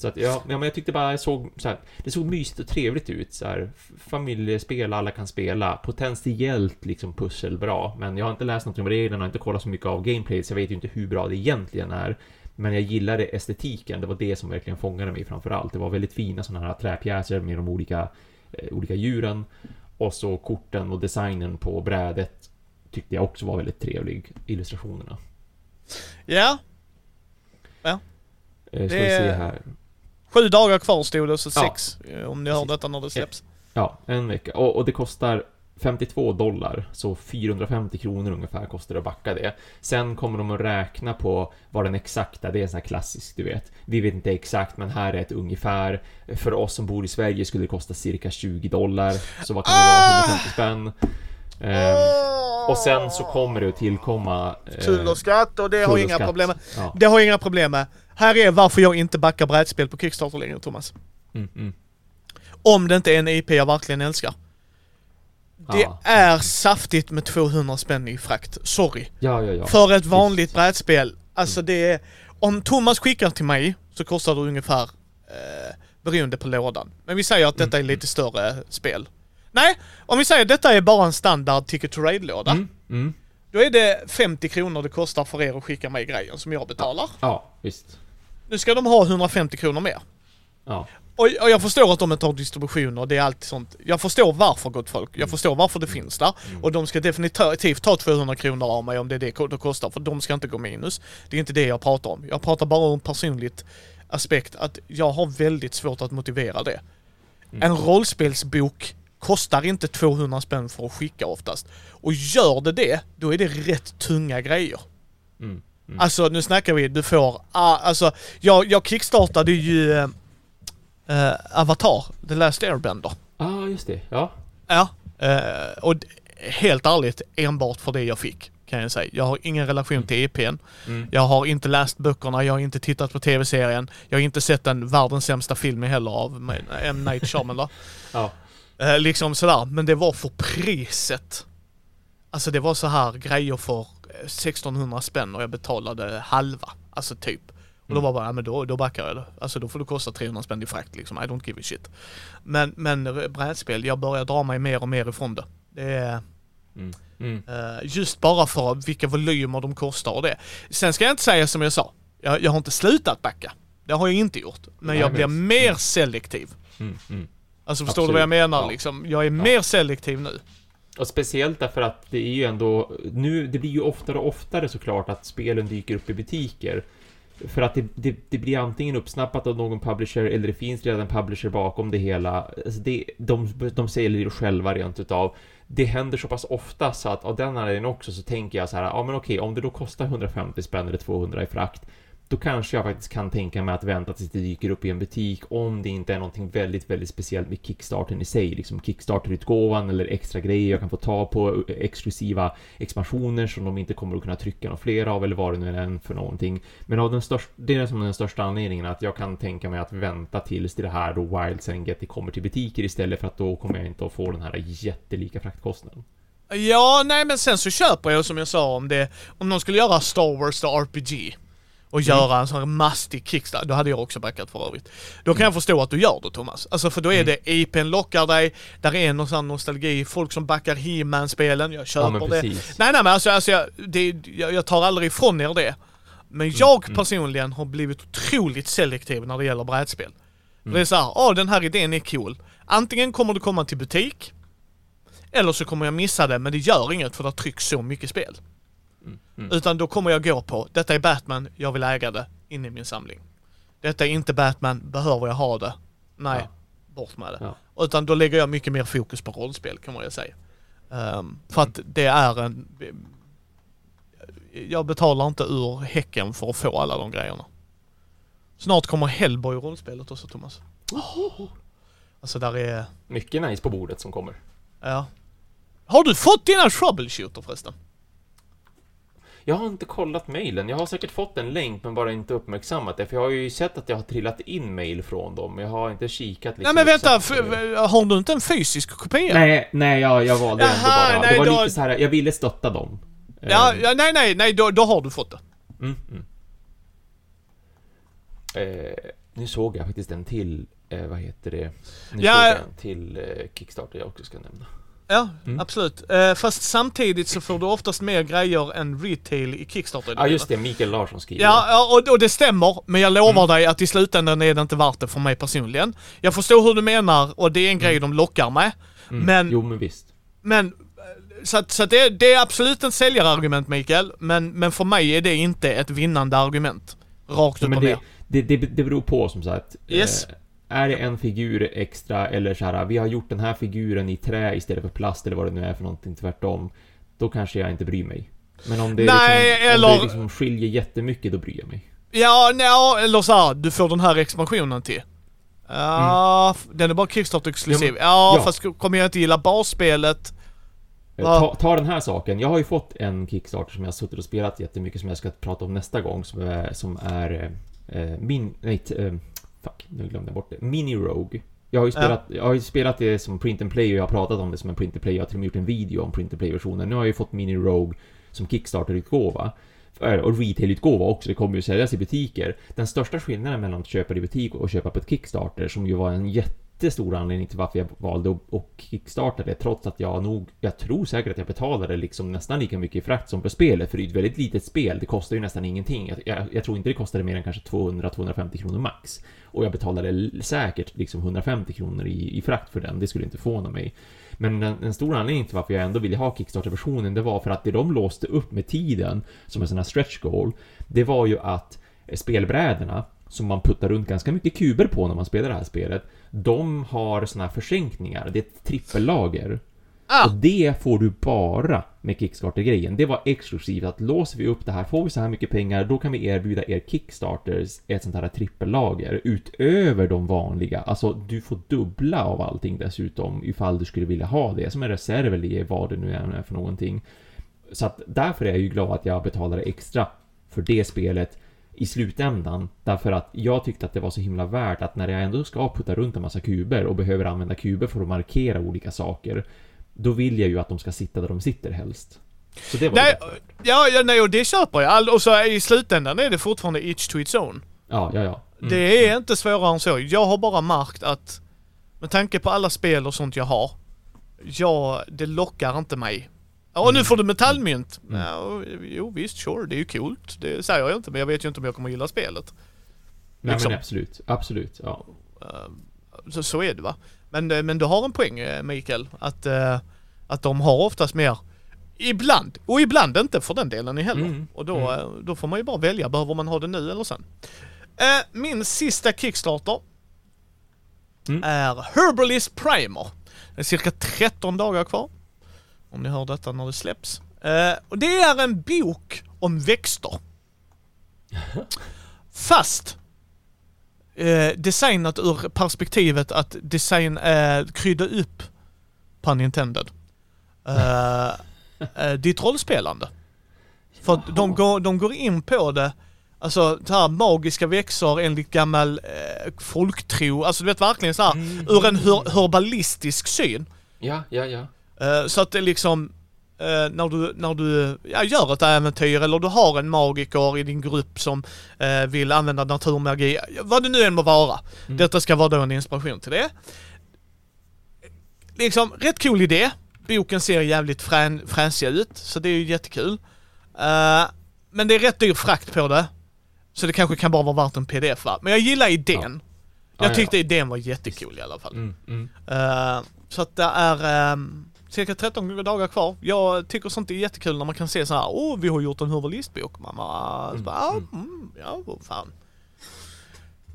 [SPEAKER 2] Så att ja, ja men jag tyckte bara jag såg så här, det såg mysigt och trevligt ut så här. Familjespel, alla kan spela, potentiellt liksom pusselbra, men jag har inte läst något om reglerna, inte kollat så mycket av gameplay, så jag vet ju inte hur bra det egentligen är. Men jag gillade estetiken, det var det som verkligen fångade mig framför allt. Det var väldigt fina sådana här träpjäser med de olika, eh, olika djuren. Och så korten och designen på brädet tyckte jag också var väldigt trevlig, illustrationerna.
[SPEAKER 1] Ja,
[SPEAKER 2] Eh, ska
[SPEAKER 1] Det-
[SPEAKER 2] vi se här.
[SPEAKER 1] Sju dagar kvar stod det, så
[SPEAKER 2] Ja.
[SPEAKER 1] sex. eh, Om ni hör detta när det släpps.
[SPEAKER 2] Ja, en vecka. Och, och det kostar 52 dollar, så 450 kronor ungefär kostar det att backa det. Sen kommer de att räkna på vad den exakta, det är en sån här klassisk, du vet. Vi vet inte exakt, men här är ett ungefär. För oss som bor i Sverige skulle det kosta cirka 20 dollar, så vad kan det vara, 150 spänn? Ehm, och sen så kommer det att tillkomma... eh,
[SPEAKER 1] Tull och skatt och det har jag inga
[SPEAKER 2] skatt.
[SPEAKER 1] problem med.
[SPEAKER 2] Ja.
[SPEAKER 1] Det har jag inga problem med. Här är varför jag inte backar brädspel på Kickstarter längre Thomas.
[SPEAKER 2] Mm, mm.
[SPEAKER 1] Om det inte är en IP jag verkligen älskar. Det
[SPEAKER 2] Ja.
[SPEAKER 1] är saftigt med 200 spänn i frakt. Sorry.
[SPEAKER 2] Ja, ja, ja.
[SPEAKER 1] För ett vanligt brädspel. Alltså det är... Om Thomas skickar till mig så kostar det ungefär eh, beroende på lådan. Men vi säger att detta är lite större spel. Nej, om vi säger att detta är bara en standard Ticket to Raid-låda.
[SPEAKER 2] Mm, mm.
[SPEAKER 1] Då är det 50 kronor det kostar för er att skicka mig grejen som jag betalar.
[SPEAKER 2] Ja, visst.
[SPEAKER 1] Nu ska de ha 150 kronor mer.
[SPEAKER 2] Ja.
[SPEAKER 1] Och, och jag förstår att de inte har distribution och det är alltid sånt. Jag förstår varför gott folk. Jag förstår varför det finns där. Och de ska definitivt ta 200 kronor av mig om det är det det kostar. För de ska inte gå minus. Det är inte det jag pratar om. Jag pratar bara om personligt aspekt att jag har väldigt svårt att motivera det.
[SPEAKER 2] Mm.
[SPEAKER 1] En rollspelsbok kostar inte 200 spänn för att skicka oftast. Och gör det det, då är det rätt tunga grejer.
[SPEAKER 2] Mm. Mm.
[SPEAKER 1] Alltså nu snackar vi, du får, ah, alltså jag, jag kickstartade ju eh, eh, Avatar, The Last Airbender.
[SPEAKER 2] ah, just det. Ja.
[SPEAKER 1] Ja, eh, och helt ärligt enbart för det jag fick kan jag säga. Jag har ingen relation till EPn.
[SPEAKER 2] Mm.
[SPEAKER 1] Jag har inte läst böckerna, jag har inte tittat på tv-serien. Jag har inte sett den världens sämsta film heller av M. Night Shyamalan.
[SPEAKER 2] Ja.
[SPEAKER 1] Eh, liksom sådär, men det var för priset. Alltså det var så här grejer för 1600 spänn och jag betalade halva. Alltså typ. Och då
[SPEAKER 2] Mm.
[SPEAKER 1] var bara, ja, men då, då backar jag det. Alltså då får det kosta 300 spänn i frakt liksom. I don't give a shit. Men, men brädspel, jag börjar dra mig mer och mer ifrån det. Det är
[SPEAKER 2] Mm. Mm.
[SPEAKER 1] eh, just bara för vilka volymer de kostar och det. Sen ska jag inte säga som jag sa, jag, jag har inte slutat backa. Det har jag inte gjort. Men
[SPEAKER 2] Nej,
[SPEAKER 1] jag
[SPEAKER 2] men-
[SPEAKER 1] blir mer selektiv.
[SPEAKER 2] Mm. Mm.
[SPEAKER 1] Alltså förstår du vad jag
[SPEAKER 2] Absolut.
[SPEAKER 1] menar
[SPEAKER 2] Ja.
[SPEAKER 1] liksom? Jag är mer selektiv nu.
[SPEAKER 2] Och speciellt därför att det är ju ändå, nu, det blir ju oftare och oftare såklart att spelen dyker upp i butiker. För att det, det, det blir antingen uppsnappat av någon publisher eller det finns redan en publisher bakom det hela. Alltså det, de, de säljer det själva rent utav. Det händer så pass ofta så att av den anledningen också så tänker jag så här, ja men okej, om det då kostar 150 spänn eller 200 i frakt, då kanske jag faktiskt kan tänka mig att vänta tills det dyker upp i en butik om det inte är någonting väldigt, väldigt speciellt med Kickstarten i sig, liksom Kickstarter-utgåvan eller extra grejer jag kan få ta på eh, exklusiva expansioner som de inte kommer att kunna trycka några fler av eller vad det nu än är för någonting. Men av den största, det är som den största anledningen att jag kan tänka mig att vänta tills det här då Wilds and Getty kommer till butiker istället för att då kommer jag inte att få den här jättelika fraktkostnaden.
[SPEAKER 1] Ja, nej men sen så köper jag som jag sa om det, om de skulle göra Star Wars The RPG och göra en sån här mastig kickstart, då hade jag också backat för övrigt. Då kan jag förstå att du gör det Thomas. Alltså för då är det IPn lockar dig, där är någon sån nostalgi, folk som backar He-Man-spelen, jag köper
[SPEAKER 2] Ja
[SPEAKER 1] det.
[SPEAKER 2] precis.
[SPEAKER 1] Nej nej men alltså, alltså jag, det, jag, jag tar aldrig ifrån er det. Men jag personligen har blivit otroligt selektiv när det gäller brädspel. För Det är såhär, åh den här idén är cool. Antingen kommer du komma till butik, eller så kommer jag missa det, men det gör inget för det trycks så mycket spel.
[SPEAKER 2] Mm.
[SPEAKER 1] Utan då kommer jag gå på, detta är Batman, jag vill äga det, in i min samling. Detta är inte Batman, behöver jag ha det? Nej,
[SPEAKER 2] Ja.
[SPEAKER 1] bort med det.
[SPEAKER 2] Ja.
[SPEAKER 1] Utan då lägger jag mycket mer fokus på rollspel kan man ju säga. Ehm, för att det är en... Jag betalar inte ur häcken för att få alla de grejerna. Snart kommer Hellboy rollspelet också Thomas. Alltså där är...
[SPEAKER 2] Mycket nice på bordet som kommer.
[SPEAKER 1] Ja. Har du fått dina troubleshooter förresten?
[SPEAKER 2] Jag har inte kollat mejlen. Jag har säkert fått en länk men bara inte uppmärksammat det. För jag har ju sett att jag har trillat in mejl från dem. Jag har inte kikat liksom.
[SPEAKER 1] nej men vänta, har du inte en fysisk kopia?
[SPEAKER 2] Nej, nej, jag, jag valde ändå
[SPEAKER 1] Jaha,
[SPEAKER 2] bara.
[SPEAKER 1] nej,
[SPEAKER 2] det var
[SPEAKER 1] då-
[SPEAKER 2] lite så här, jag ville stötta dem.
[SPEAKER 1] Ja,
[SPEAKER 2] Ehm,
[SPEAKER 1] ja nej nej nej, då, då har du fått det.
[SPEAKER 2] Mm, mm. Eh, nu såg jag faktiskt en till, eh, vad heter det? Nu
[SPEAKER 1] Ja,
[SPEAKER 2] såg
[SPEAKER 1] ja.
[SPEAKER 2] jag en till eh, Kickstarter jag också ska nämna.
[SPEAKER 1] Ja,
[SPEAKER 2] Mm.
[SPEAKER 1] absolut. Eh, fast samtidigt så får du oftast mer grejer än retail i Kickstarter.
[SPEAKER 2] Ja, just det, Mikael Larsson skriver.
[SPEAKER 1] Ja, ja och, och det stämmer, men jag lovar
[SPEAKER 2] Mm.
[SPEAKER 1] dig att i slutändan är det inte värt det för mig personligen. Jag förstår hur du menar och det är en grej de lockar med.
[SPEAKER 2] Mm.
[SPEAKER 1] men-
[SPEAKER 2] Jo, men visst.
[SPEAKER 1] Men, eh, så, att, så att det, det är absolut ett säljarargument Mikael, men, men för mig är det inte ett vinnande argument. Rakt upp och ner.
[SPEAKER 2] det, det, det, det beror på som sagt.
[SPEAKER 1] Yes.
[SPEAKER 2] Eh, är det en figur extra eller så här, vi har gjort den här figuren i trä istället för plast eller vad det nu är för någonting tvärtom. Då kanske jag inte bryr mig. Men om det,
[SPEAKER 1] Nej,
[SPEAKER 2] liksom, om
[SPEAKER 1] eller-
[SPEAKER 2] det liksom skiljer jättemycket, då bryr jag mig.
[SPEAKER 1] Ja, nej, eller så här, du får den här expansionen till. Ja, f- den är bara Kickstarter exklusiv.
[SPEAKER 2] Ja,
[SPEAKER 1] Ja,
[SPEAKER 2] ja.
[SPEAKER 1] fast kommer jag inte gilla basspelet?
[SPEAKER 2] Eh. Ta, ta den här saken. Jag har ju fått en Kickstarter som jag har suttit och spelat jättemycket som jag ska prata om nästa gång som är, som är eh, min... Nej, t- eh, fuck, nu glömde jag bort det. Mini Rogue. Jag har ju
[SPEAKER 1] Ja.
[SPEAKER 2] spelat, jag har spelat det som print and play och jag har pratat om det som en print and play. Jag har till och med gjort en video om print and play-versionen. Nu har jag ju fått Mini Rogue som Kickstarter-utgåva. Eh, Och retail-utgåva också, det kommer ju säljas i butiker. Den största skillnaden mellan att köpa i butik och köpa på ett Kickstarter, som ju var en jättestor anledning till varför jag valde att- kickstarta det, trots att jag nog, jag tror säkert att jag betalade liksom nästan lika mycket i frakt som på spelet, för det är ett väldigt litet spel, det kostar ju nästan ingenting. Jag, jag, jag tror inte det kostade mer än kanske 200-250 kronor max. Och jag betalade säkert liksom 150 kronor i, i frakt för den, det skulle inte förvåna mig. Men en, en stor anledning till varför jag ändå ville ha Kickstarter-versionen, det var för att det de låste upp med tiden, som en sån här stretch goal, det var ju att spelbrädorna som man puttar runt ganska mycket kuber på när man spelar det här spelet, de har såna här försänkningar. Det är ett trippellager.
[SPEAKER 1] Ah,
[SPEAKER 2] Och det får du bara med Kickstarter-grejen. Det var exklusivt att låser vi upp det här, får vi så här mycket pengar, då kan vi erbjuda er Kickstarters ett sånt här trippellager utöver de vanliga. Alltså, du får dubbla av allting dessutom ifall du skulle vilja ha det som en reserv eller vad det nu än är för någonting. Så att därför är jag ju glad att jag betalade extra för det spelet i slutändan. Därför att jag tyckte att det var så himla värt att när jag ändå ska putta runt en massa kuber och behöver använda kuber för att markera olika saker. Då vill jag ju att de ska sitta där de sitter helst. Så det var
[SPEAKER 1] nej,
[SPEAKER 2] det.
[SPEAKER 1] ja, ja, nej, och det köper jag. Och så i slutändan är det fortfarande each to its own.
[SPEAKER 2] Ja, ja, ja. Mm.
[SPEAKER 1] Det är inte svårare än så. Jag har bara märkt att med tanke på alla spel och sånt jag har, ja, det lockar inte mig. Ja, nu
[SPEAKER 2] Mm.
[SPEAKER 1] får du metallmynt.
[SPEAKER 2] Mm.
[SPEAKER 1] Ja, jo visst, sure, det är ju coolt. Det säger jag inte, men jag vet ju inte om jag kommer gilla spelet.
[SPEAKER 2] Nej,
[SPEAKER 1] liksom.
[SPEAKER 2] men absolut. Absolut. Ja.
[SPEAKER 1] Så, så är det va. Men, eh, men du har en poäng eh, Mikael, att, eh, att de har oftast mer Ibland, och ibland inte för den delen i heller.
[SPEAKER 2] Mm,
[SPEAKER 1] Och då,
[SPEAKER 2] mm.
[SPEAKER 1] då får man ju bara välja, behöver man ha det nu eller sen? Min sista Kickstarter
[SPEAKER 2] Mm.
[SPEAKER 1] är Herbalist Primer. Det är cirka 13 dagar kvar. Om ni hör detta när det släpps. Eh, och det är en bok om växter. Fast eh, designat ur perspektivet att design eh, krydda upp pun intended. Eh, eh, ditt rollspelande. För att de går, de går in på det, alltså så här magiska växter enligt gammal eh, folktro, alltså du vet verkligen så här
[SPEAKER 2] Mm.
[SPEAKER 1] ur en her- herbalistisk syn.
[SPEAKER 2] Ja, ja, ja.
[SPEAKER 1] Eh, så att det liksom, eh, när du, när du ja, gör ett äventyr eller du har en magiker i din grupp som eh, vill använda naturmagi, vad det nu än må vara.
[SPEAKER 2] Mm.
[SPEAKER 1] Detta ska vara då en inspiration till det. Liksom, rätt cool idé. Boken ser jävligt frän, fränsig ut, så det är ju jättekul. Men det är rätt dyr frakt på det. Så det kanske kan bara vara värt en pdf va? Men jag gillar idén.
[SPEAKER 2] Ja,
[SPEAKER 1] Jag
[SPEAKER 2] ja,
[SPEAKER 1] tyckte idén var jättecool i alla fall.
[SPEAKER 2] Mm, mm.
[SPEAKER 1] Eh, så att det är um, cirka 13 dagar kvar. Jag tycker sånt är jättekul när man kan se så här, åh vi har gjort en herbalistbok mamma. Så
[SPEAKER 2] Mm,
[SPEAKER 1] bara,
[SPEAKER 2] mm.
[SPEAKER 1] mm, ja, vad fan.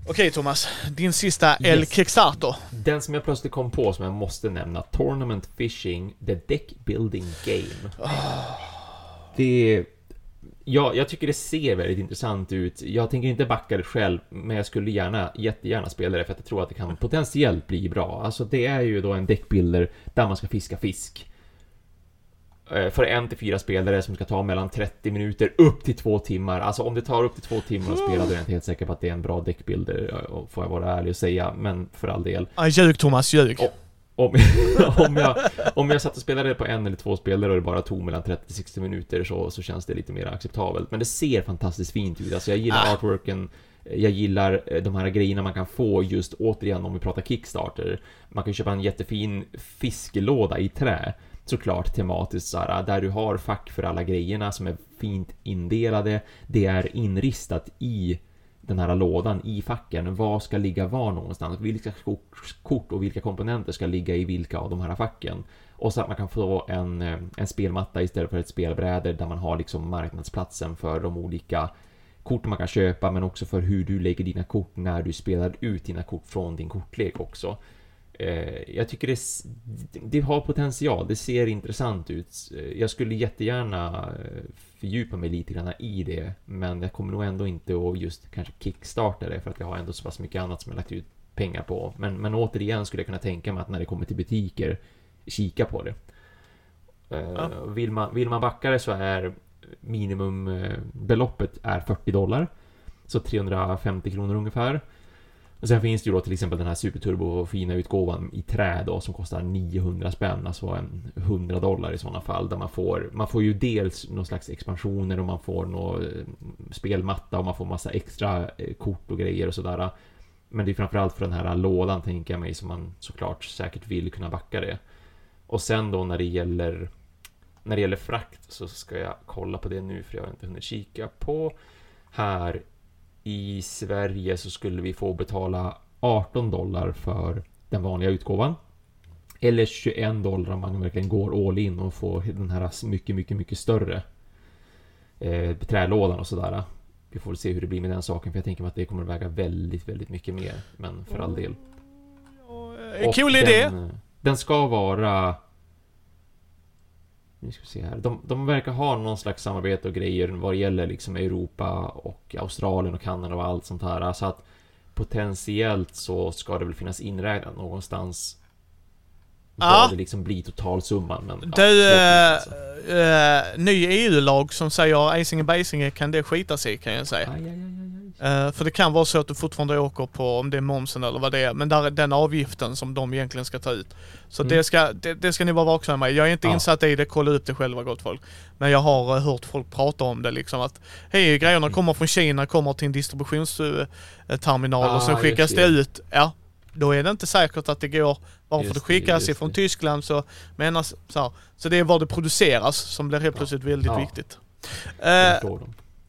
[SPEAKER 1] Okej Thomas, din sista El
[SPEAKER 2] Yes.
[SPEAKER 1] Kickstarter.
[SPEAKER 2] Den som jag plötsligt kom på som jag måste nämna, Tournament Fishing, The Deck Building Game. Det... Ja, jag tycker det ser väldigt intressant ut. Jag tänker inte backa det själv, men jag skulle gärna, jättegärna spela det för att jag tror att det kan potentiellt bli bra. Alltså det är ju då en deckbuilder där man ska fiska fisk. Eh, För en till fyra spelare som ska ta mellan 30 minuter upp till två timmar. Alltså om det tar upp till två timmar att spela då är jag inte helt säker på att det är en bra deckbuilder, eh, får jag vara ärlig och säga, men för all del.
[SPEAKER 1] Ah, ljug Thomas, ljug.
[SPEAKER 2] Oh. Om, om, jag, om jag satt och spelade på en eller två spelare och det bara tog mellan 30 till 60 minuter så, så känns det lite mer acceptabelt. Men det ser fantastiskt fint ut. Alltså jag gillar
[SPEAKER 1] Ah.
[SPEAKER 2] artworken, jag gillar eh, de här grejerna man kan få just återigen om vi pratar Kickstarter. Man kan köpa en jättefin fiskelåda i trä. Såklart tematiskt såhär, där du har fack för alla grejerna som är fint indelade. Det är inristat i den här lådan i facken. Vad ska ligga var någonstans? Vilka kort- och vilka komponenter ska ligga i vilka av de här facken? Och så att man kan få en, eh, en spelmatta istället för ett spelbräde där man har liksom marknadsplatsen för de olika kort man kan köpa men också för hur du lägger dina kort när du spelar ut dina kort från din kortlek också. Eh, jag tycker det, det har potential, det ser intressant ut. Eh, Jag skulle jättegärna eh, fördjupa mig lite grann i det, men jag kommer nog ändå inte att just kanske kickstarta det för att jag har ändå så pass mycket annat som jag lagt ut pengar på. Men, men återigen skulle jag kunna tänka mig att när det kommer till butiker, kika på det.
[SPEAKER 1] Ja.
[SPEAKER 2] vill, man, vill man backa det så är minimumbeloppet är 40 dollar. Så 350 kronor ungefär. Och sen finns det ju då till exempel den här superturbo fina utgåvan i trä då som kostar 900 spänn, alltså en 100 dollar i sådana fall. Där man får, man får ju dels någon slags expansioner och man får någon eh, spelmatta och man får massa extra eh, kort och grejer och sådär. Men det är framförallt för den här lådan tänker jag mig som man såklart säkert vill kunna backa det. Och sen då när det gäller när det gäller frakt så ska jag kolla på det nu för jag har inte hunnit kika på. Här i Sverige så skulle vi få betala 18 dollar för den vanliga utgåvan. Eller 21 dollar om man verkligen går all in och får den här mycket, mycket, mycket större eh, trälådan och sådär. Vi får se hur det blir med den saken, för jag tänker mig att det kommer att väga väldigt, väldigt mycket mer. Men för all del.
[SPEAKER 1] Eh,
[SPEAKER 2] Och
[SPEAKER 1] Cool idé.
[SPEAKER 2] Den, den ska vara... Nu ska vi se här. De, de verkar ha någon slags samarbete och grejer vad det gäller liksom Europa och Australien och Kanada och allt sånt här. Så att potentiellt så ska det väl finnas inräknat någonstans
[SPEAKER 1] Ja.
[SPEAKER 2] det liksom blir totalsumman. Men, ja,
[SPEAKER 1] Du, eh,
[SPEAKER 2] alltså.
[SPEAKER 1] eh, ny EU-lag som säger Eising och Beisinge kan det skita sig i kan jag säga.
[SPEAKER 2] Aj, aj, aj.
[SPEAKER 1] Eh, för det kan vara så att du fortfarande åker på, om det är momsen eller vad det är, men där är den avgiften som de egentligen ska ta ut. Så
[SPEAKER 2] Mm.
[SPEAKER 1] det, ska, det, det ska ni vara vaksamma med. Jag är inte
[SPEAKER 2] Ja.
[SPEAKER 1] insatt i det, kolla upp det själva gott folk. Men jag har eh, hört folk prata om det liksom att hej, grejerna kommer från Kina, kommer till en distributionsterminal och sen
[SPEAKER 2] Ah,
[SPEAKER 1] skickas det. ut. Ja, då är det inte säkert att det går, bara för att det skickas ifrån
[SPEAKER 2] det.
[SPEAKER 1] Tyskland så menas så här. Så det är var det produceras som blir helt
[SPEAKER 2] Ja.
[SPEAKER 1] plötsligt väldigt
[SPEAKER 2] Ja.
[SPEAKER 1] viktigt. Eh.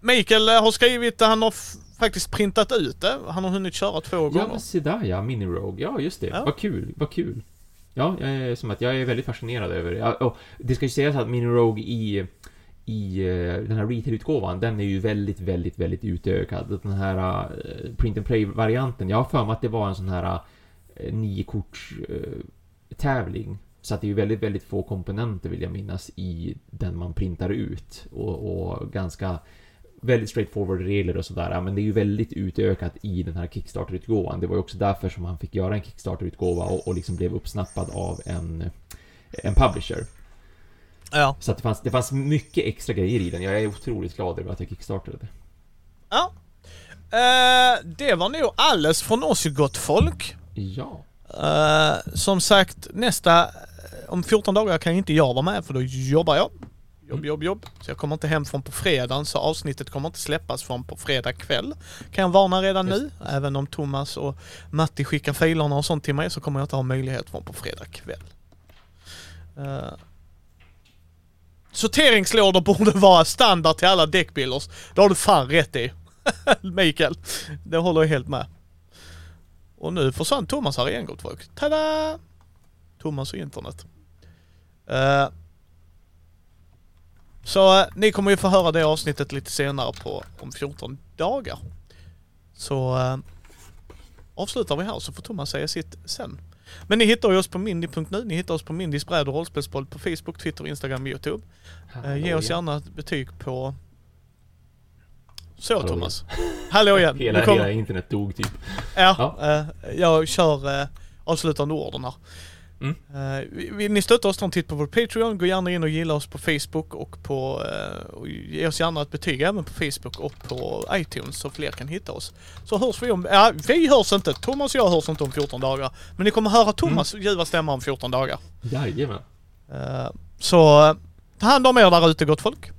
[SPEAKER 1] Mikael eh, har skrivit, han har faktiskt printat ut det. Han har hunnit köra två
[SPEAKER 2] Ja,
[SPEAKER 1] gånger.
[SPEAKER 2] men se där ja, Mini Rogue. Ja, just det.
[SPEAKER 1] Ja.
[SPEAKER 2] Vad kul, vad kul. Ja, jag är, som att jag är väldigt fascinerad över det. Ja, och det ska ju sägas att Mini Rogue i, i eh, den här retail-utgåvan, den är ju väldigt, väldigt, väldigt utökad. Den här eh, print and play-varianten, jag har för mig att det var en sån här nio korts eh, tävling. Så att det är ju väldigt, väldigt få komponenter vill jag minnas i den man printar ut. Och, och ganska väldigt straightforward regler och sådär. Men det är ju väldigt utökat i den här Kickstarter-utgåvan. Det var ju också därför som han fick göra en Kickstarter-utgåva och, och liksom blev uppsnappad av en, en publisher.
[SPEAKER 1] Ja.
[SPEAKER 2] Så att det fanns, det fanns mycket extra grejer i den. Jag är otroligt glad över att jag kickstartade.
[SPEAKER 1] ja. Eh, det var nog alles från oss gott folk.
[SPEAKER 2] Ja.
[SPEAKER 1] Eh, som sagt, nästa... Om 14 dagar kan inte jag vara med för då jobbar jag. Jobb, jobb, jobb. Så jag kommer inte hem från på fredagen så avsnittet kommer inte släppas från på fredag kväll. Kan jag varna redan nu. Även om Thomas och Matti skickar filerna och sånt till mig så kommer jag inte ha möjlighet från på fredag kväll. Uh, sorteringslådor borde vara standard till alla deckbuilders. Det har du fan rätt i. Mikael. Det håller jag helt med. Och nu försvann Thomas här igen gott folk. Tada! Thomas och internet. Eh, så eh, ni kommer ju få höra det avsnittet lite senare på om 14 dagar. Så uh, avslutar vi här så får Thomas säga sitt sen. Men ni hittar ju oss på mindy.nu, ni hittar oss på Mindys bräd och rollspelsboll på Facebook, Twitter, Instagram och Youtube. Eh, ge oss gärna ett betyg på... Så
[SPEAKER 2] Hallå
[SPEAKER 1] Thomas. Hallå igen.
[SPEAKER 2] Hela,
[SPEAKER 1] kommer-
[SPEAKER 2] hela internet dog typ.
[SPEAKER 1] Ja, eh, jag kör uh, avslutande orden här.
[SPEAKER 2] Mm.
[SPEAKER 1] Eh, vill ni stötta oss, ta en titt på vår Patreon. Gå gärna in och gilla oss på Facebook och på... eh, och ge oss gärna ett betyg även på Facebook och på iTunes så fler kan hitta oss. Så hörs vi om... Ja, vi hörs inte. Thomas och jag hörs inte om 14 dagar. Men ni kommer höra Thomas ljuva stämma om 14 dagar.
[SPEAKER 2] Jajamän.
[SPEAKER 1] Eh, så eh, ta hand om er där ute gott folk.